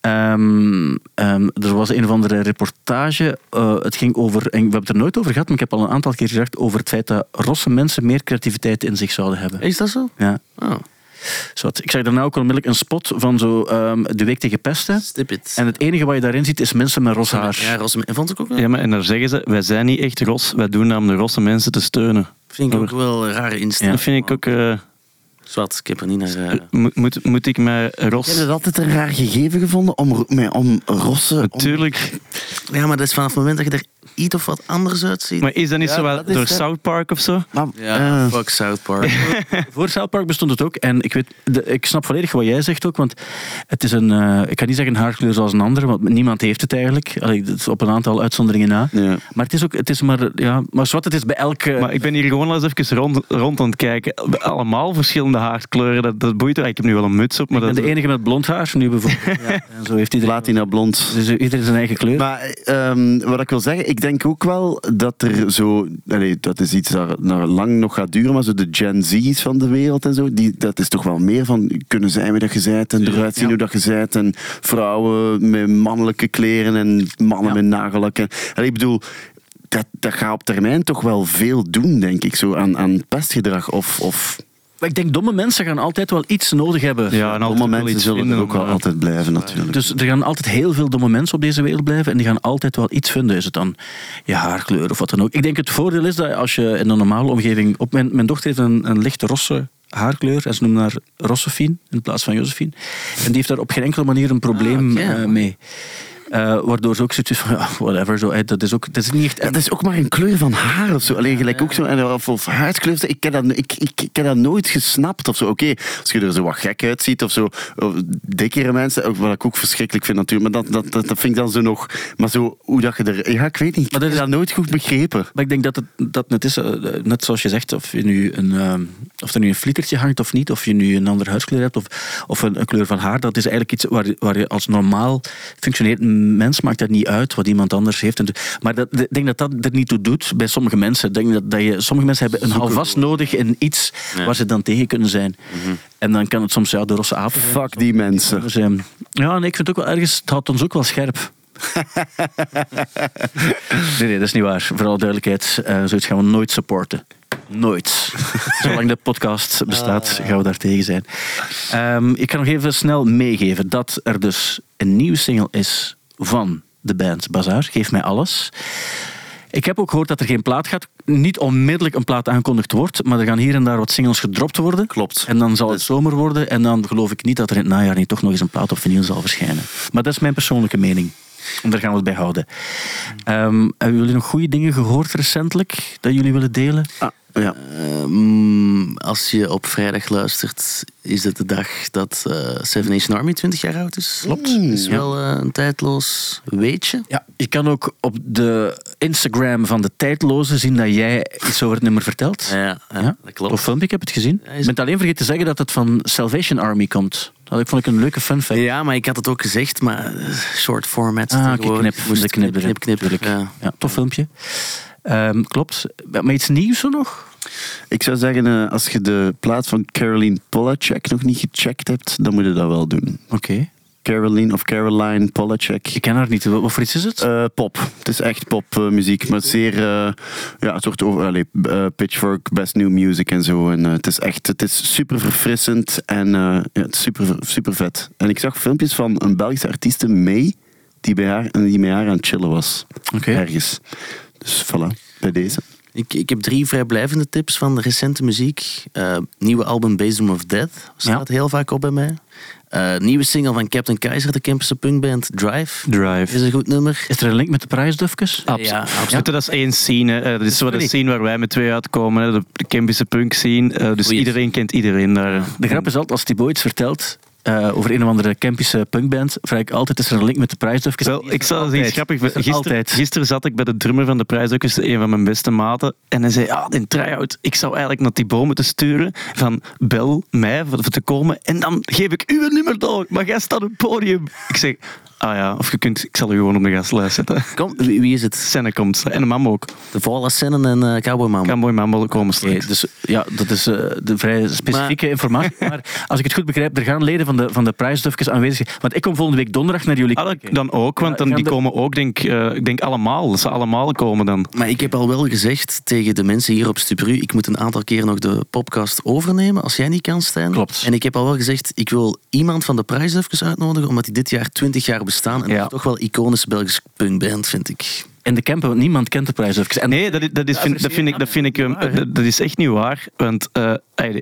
Ehm, ehm, er was een of andere reportage. eh, het ging over, en we hebben het er nooit over gehad, maar ik heb al een aantal keer gezegd over het feit dat rosse mensen meer creativiteit in zich zouden hebben. Is dat zo? Ja. Oh. Ik zag daarna ook onmiddellijk een spot van zo, ehm, de week tegen pesten. Stip it. En het enige wat je daarin ziet is mensen met roze haar. Ja, Rosse, en vond ik ook wel. Ja, maar en daar zeggen ze, wij zijn niet echt ros, wij doen dat om de rosse mensen te steunen. Vind ik ook wel een rare instelling. Dat vind ik ook... eh, Zwart, ik heb er niet naar... eh, moet, moet, moet ik mij ros... Heb je het altijd een raar gegeven gevonden om, om rossen... om- Natuurlijk. Ja, maar dat is vanaf het moment dat je er iets of wat anders uitziet. Maar is dat niet Ja, zo wel door. South Park of zo? Maar, Ja, eh, fuck South Park. Voor South Park bestond het ook. En ik, weet, de- ik snap volledig wat jij zegt ook. Want het is een, eh, ik kan niet zeggen een haarkleur zoals een andere, want niemand heeft het eigenlijk. Allee, het is op een aantal uitzonderingen na. ja. Maar het is ook, het is maar, ja, maar wat het is bij elke. Maar ik ben hier gewoon eens even rond, rond aan het kijken. Allemaal verschillende haarkleuren, dat, dat boeit er. Ik heb nu wel een muts op, maar ik ben dat... de enige met blond haar nu bijvoorbeeld. Ja, en zo heeft iedereen. Platina blond. Dus iedereen zijn eigen kleur. Maar ehm, wat ik wil zeggen, ik denk ook wel dat er zo... Allee, dat is iets dat naar lang nog gaat duren, maar zo de Gen Z's van de wereld en zo, die, dat is toch wel meer van kunnen zijn wie dat je bent en eruit zien hoe dat je bent en vrouwen met mannelijke kleren en mannen Ja. met nagellak. En, allee, ik bedoel... Dat, dat gaat op termijn toch wel veel doen, denk ik, zo aan, aan pestgedrag. Of, of Maar ik denk, domme mensen gaan altijd wel iets nodig hebben. Ja, en domme mensen zullen er ook wel eh, altijd blijven, natuurlijk. Dus er gaan altijd heel veel domme mensen op deze wereld blijven en die gaan altijd wel iets vinden. Is het dan je haarkleur of wat dan ook. Ik denk het voordeel is dat als je in een normale omgeving... Op mijn, mijn dochter heeft een, een lichte rosse haarkleur en ze noemen haar Rossefien in plaats van Josephine. En die heeft daar op geen enkele manier een probleem Ah, eh, mee. Eh, waardoor ze ook zoiets van, ja, whatever. Zo, eh, dat is ook, dat is niet echt... Ja, dat is ook maar een kleur van haar of zo. Alleen gelijk ook zo, en of, of huidskleur. Ik heb, dat, ik, ik, ik heb dat nooit gesnapt of zo. Oké, als je er zo wat gek uitziet of zo. Of dikkere mensen, ook, wat ik ook verschrikkelijk vind natuurlijk. Maar dat, dat, dat, dat vind ik dan zo nog... Maar zo, hoe dat je er... Ja, ik weet niet. Ik Maar dat is- dat nooit goed begrepen. Maar ik denk dat het, dat het is, eh, net zoals je zegt, of, je nu een, eh, of er nu een flietertje hangt of niet, of je nu een andere huidskleur hebt of, of een, een kleur van haar, dat is eigenlijk iets waar, waar je als normaal functioneert mens maakt dat niet uit wat iemand anders heeft. En, maar dat, ik denk dat dat er niet toe doet bij sommige mensen. Ik denk dat, dat je, sommige mensen hebben een houvast nodig in iets Ja. waar ze dan tegen kunnen zijn. En dan kan het soms ja, de rosse apen zijn. Fuck die mensen. zijn. Ja, nee, ik vind het ook wel ergens, het houdt ons ook wel scherp. nee, nee, dat is niet waar. Voor alle duidelijkheid, eh, zoiets gaan we nooit supporten. Nooit. Zolang de podcast bestaat, gaan we daar tegen zijn. Ehm, ik kan nog even snel meegeven dat er dus een nieuwe single is van de band Bazaar. Geef mij alles. Ik heb ook gehoord dat er geen plaat gaat. Niet onmiddellijk een plaat aangekondigd wordt, maar er gaan hier en daar wat singles gedropt worden. Klopt. En dan zal het zomer worden en dan geloof ik niet dat er in het najaar niet toch nog eens een plaat op vinyl zal verschijnen. Maar dat is mijn persoonlijke mening. En daar gaan we het bij houden. Ehm, hebben jullie nog goede dingen gehoord recentelijk dat jullie willen delen? Ah, ja. Ehm, als je op vrijdag luistert, is het de dag dat eh, Seven Nation Army 20 jaar oud is. Klopt. is wel eh, een tijdloos weetje. Ja, je kan ook op de Instagram van de Tijdloze zien dat jij iets over het nummer vertelt. Ja, ja, Ja, dat klopt. Tof filmpje, ik heb het gezien. Ik is- ben het alleen vergeten te zeggen dat het van Salvation Army komt. Dat vond ik een leuke fun fact. Ja, maar ik had het ook gezegd, maar eh, short format. Ah, oké, tegenwoordig. knip, Moest knip, knip, knip. Ja, tof filmpje. Ehm, klopt. Maar iets nieuws zo nog? Ik zou zeggen, eh, als je de plaat van Caroline Polacek nog niet gecheckt hebt, dan moet je dat wel doen. Oké. Caroline of Caroline Polacek. Ik ken haar niet. Wat wat voor iets is het? Eh, pop. Het is echt popmuziek, maar zeer eh, ja, een soort over, allee, eh, Pitchfork, Best New Music en zo. En, eh, het is echt, het is super verfrissend en eh, ja, het is super, super vet. En ik zag filmpjes van een Belgische artieste, May, die, bij haar, die met haar aan het chillen was. Ergens. Dus voilà, bij deze. Ik, ik heb drie vrijblijvende tips van de recente muziek. Eh, nieuwe album Basement of Death staat heel vaak op bij mij. Eh, nieuwe single van Captain Keizer, de Campus punkband Drive. Drive. Is een goed nummer. Is er een link met de prijsdufjes? Abs- Ja, absoluut. Dat is één scene. Eh, dat is zo de scene waar wij met twee uitkomen. hè. De Kempische punk scene. Eh, dus Goeie. iedereen kent iedereen daar. De grap is altijd, als Thibaut iets vertelt eh, over een of andere Kempische punkband, vraag ik altijd, is er een link met de prijsdufjes? Wel, ik zal Altijd. iets grappig Is er Gisteren, gisteren zat ik bij de drummer van de prijsdrukkers, een van mijn beste maten. En hij zei, ja, in try-out, ik zou eigenlijk naar Thibaut moeten sturen. Van, bel mij voor, voor te komen. En dan geef ik uw nummer door. Maar jij staat op het podium. Ik zeg, Ah ja, of je kunt, ik zal u gewoon op de gastlijst zetten. Kom, wie, wie is het? Senne komt. En de Mambo ook. De Voila Sennen en eh Cowboy Mambo. Cowboy Mambo komen straks. dus ja, dat is eh, de vrij specifieke informatie. Maar als ik het goed begrijp, er gaan leden van de, van de prijsdufjes aanwezig zijn. Want ik kom volgende week donderdag naar jullie Ah, dan ook, want dan, die de- komen ook, denk, eh, ik denk allemaal. Dat ze allemaal komen dan. Maar ik heb al wel gezegd tegen de mensen hier op Stubru, ik moet een aantal keer nog de podcast overnemen, als jij niet kan, Stijn. Klopt. En ik heb al wel gezegd, ik wil iemand van de prijs even uitnodigen, omdat die dit jaar 20 jaar bestaan. En Ja. dat is toch wel iconische Belgische punkband, vind ik. In de camper, want niemand kent de. En Nee, dat, is- dat, is, vind, dat vind ik, dat, vind ik eh, dat, dat is echt niet waar. Want eh,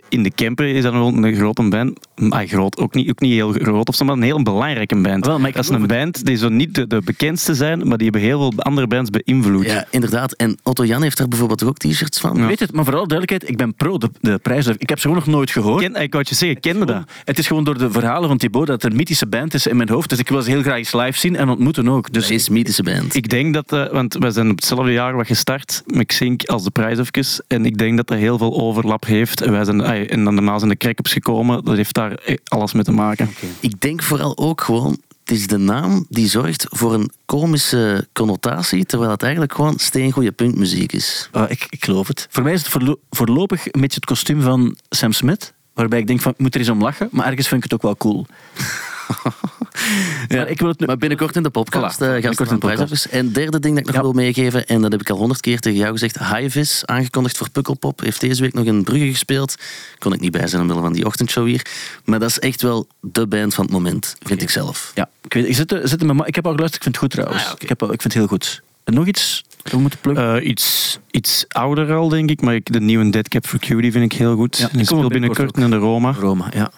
in de camper is dat wel een grote band. Maar groot, ook niet, ook niet heel groot of zo, maar een heel belangrijke band. Wel, maar dat is een band die zo niet de, de bekendste zijn, maar die hebben heel veel andere bands beïnvloed. Ja, inderdaad. En Otto Jan heeft daar bijvoorbeeld ook t-shirts van. Weet het, maar vooral duidelijkheid, ik ben pro de, de prijsdufjes. Ik heb ze gewoon nog nooit gehoord. Ken, ik wou het je zeggen, kende dat? Het is gewoon door de verhalen van Thibaut dat het een mythische band is in mijn hoofd. Dus ik wil ze heel graag eens live zien en ontmoeten ook. Dus Dat is een mythische band. Ik denk dat, eh, want wij zijn op hetzelfde jaar wat gestart met Xink als de prijsofjes. En ik denk dat dat heel veel overlap heeft. En, wij zijn, ay, en dan daarna zijn de crack-ups gekomen. Dat heeft daar eh, alles mee te maken. Ik denk vooral ook gewoon, het is de naam die zorgt voor een komische connotatie, terwijl het eigenlijk gewoon steengoede punkmuziek is. Ah, ik, ik geloof het. Voor mij is het voorlo- voorlopig een beetje het kostuum van Sam Smith. Waarbij ik denk van, ik moet er eens om lachen. Maar ergens vind ik het ook wel cool. ja, ik wil het nu... Maar binnenkort in de podcast gasten in van de podcast. prijsaffiches. En derde ding dat ik nog Ja. wil meegeven, en dat heb ik al honderd keer tegen jou gezegd, Highvis, aangekondigd voor Pukkelpop, heeft deze week nog in Brugge gespeeld. Kon ik niet bij zijn omwille van die ochtendshow hier. Maar dat is echt wel de band van het moment, vind ik zelf. Ja, ik, weet, ik, zit, er- zit met ma- ik heb al geluisterd, ik vind het goed trouwens. Ah, ja, ik, heb, al- ik vind het heel goed. En nog iets dat we moeten pluggen? Eh, iets, iets ouder al, denk ik. Maar ik, de nieuwe Dead Cap for Cutie vind ik heel goed. Ja, die speelt binnenkort binnenkort in de Roma. Roma, ja.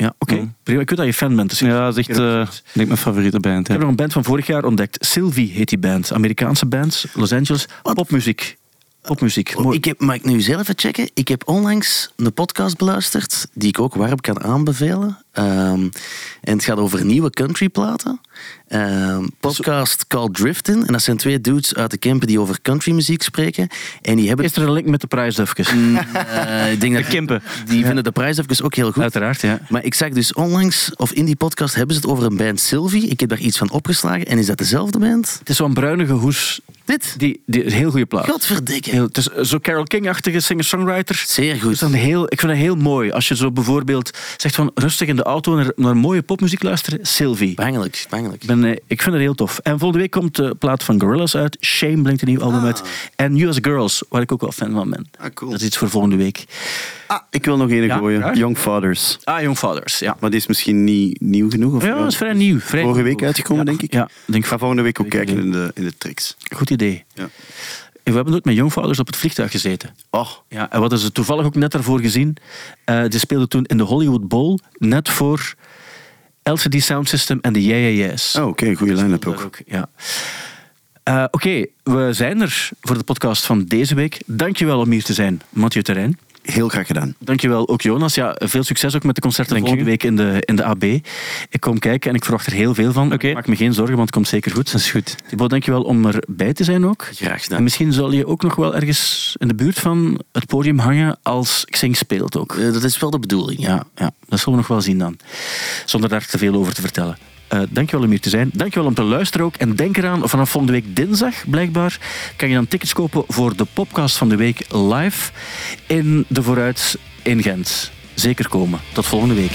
Ja, oké. Mm. Prima. Ik weet dat je fan bent. Dus ik- Ja, dat is echt eh, ik denk mijn favoriete band. Ik Ja. heb nog een band van vorig jaar ontdekt. Sylvie heet die band. Amerikaanse band, Los Angeles. Popmuziek. Popmuziek. Mooi. Ik heb, mag ik nu zelf even checken? Ik heb onlangs een podcast beluisterd, die ik ook warm kan aanbevelen. Ehm, en het gaat over nieuwe countryplaten. Ehm podcast called Driftin. En dat zijn twee dudes uit de Kempen die over countrymuziek spreken. En die hebben... Is er een link met de prijsdufjes? eh, ik denk dat De Kempen. Die vinden de prijs even ook heel goed. Uiteraard, ja. Maar ik zag dus onlangs, of in die podcast, hebben ze het over een band Sylvie. Ik heb daar iets van opgeslagen. En is dat dezelfde band? Het is zo'n bruinige hoes. Dit? Die, die een heel goede plaat. Godverdikke. Heel, het is zo Carol King-achtige singer-songwriter. Zeer goed. dan heel, ik vind dat heel mooi. Als je zo bijvoorbeeld zegt van rustig in de auto naar, naar mooie popmuziek luisteren. Sylvie. Bangelijk, bangelijk. Ik, ben, eh, ik vind het heel tof. En volgende week komt de plaat van Gorillaz uit. Shame brengt een nieuw album uit. En US Girls, waar ik ook wel fan van ben. Ah, cool. Dat is iets voor volgende week. Ah, ik wil nog één Ja, gooien. Young Fathers. Ah, Young Fathers, ja. Maar die is misschien niet nieuw genoeg. Of Ja, dat is vrij nieuw. Vrij Vorige nieuw. week uitgekomen, Ja, denk ik. Ja, denk Ik ga volgende week ook kijken in de, in de tricks. Goed idee. Ja. We hebben nooit met Young Fathers op het vliegtuig gezeten. Oh, Ja, en wat is er toevallig ook net daarvoor gezien? Eh die speelden toen in de Hollywood Bowl, net voor LCD Sound System en de Yeahs. oh oké, goede line-up Daar ook. ja. Eh, Oké, we zijn er voor de podcast van deze week. Dankjewel om hier te zijn, Mathieu Terrein. Heel graag gedaan. Dankjewel ook Jonas. Ja, veel succes ook met de concerten Dank volgende u. week in de, in de AB. Ik kom kijken en ik verwacht er heel veel van. Oké. Maak me geen zorgen, want het komt zeker goed. Dat is goed. Thibaut, dankjewel om erbij te zijn ook. Graag En gedaan. misschien zal je ook nog wel ergens in de buurt van het podium hangen als Xing speelt ook. Eh, dat is wel de bedoeling, ja. Ja, ja, dat zullen we nog wel zien dan. Zonder daar te veel over te vertellen. Eh dankjewel om hier te zijn. Dankjewel om te luisteren ook. En denk eraan, vanaf volgende week dinsdag blijkbaar kan je dan tickets kopen voor de podcast van de week live in de Vooruit in Gent. Zeker komen. Tot volgende week.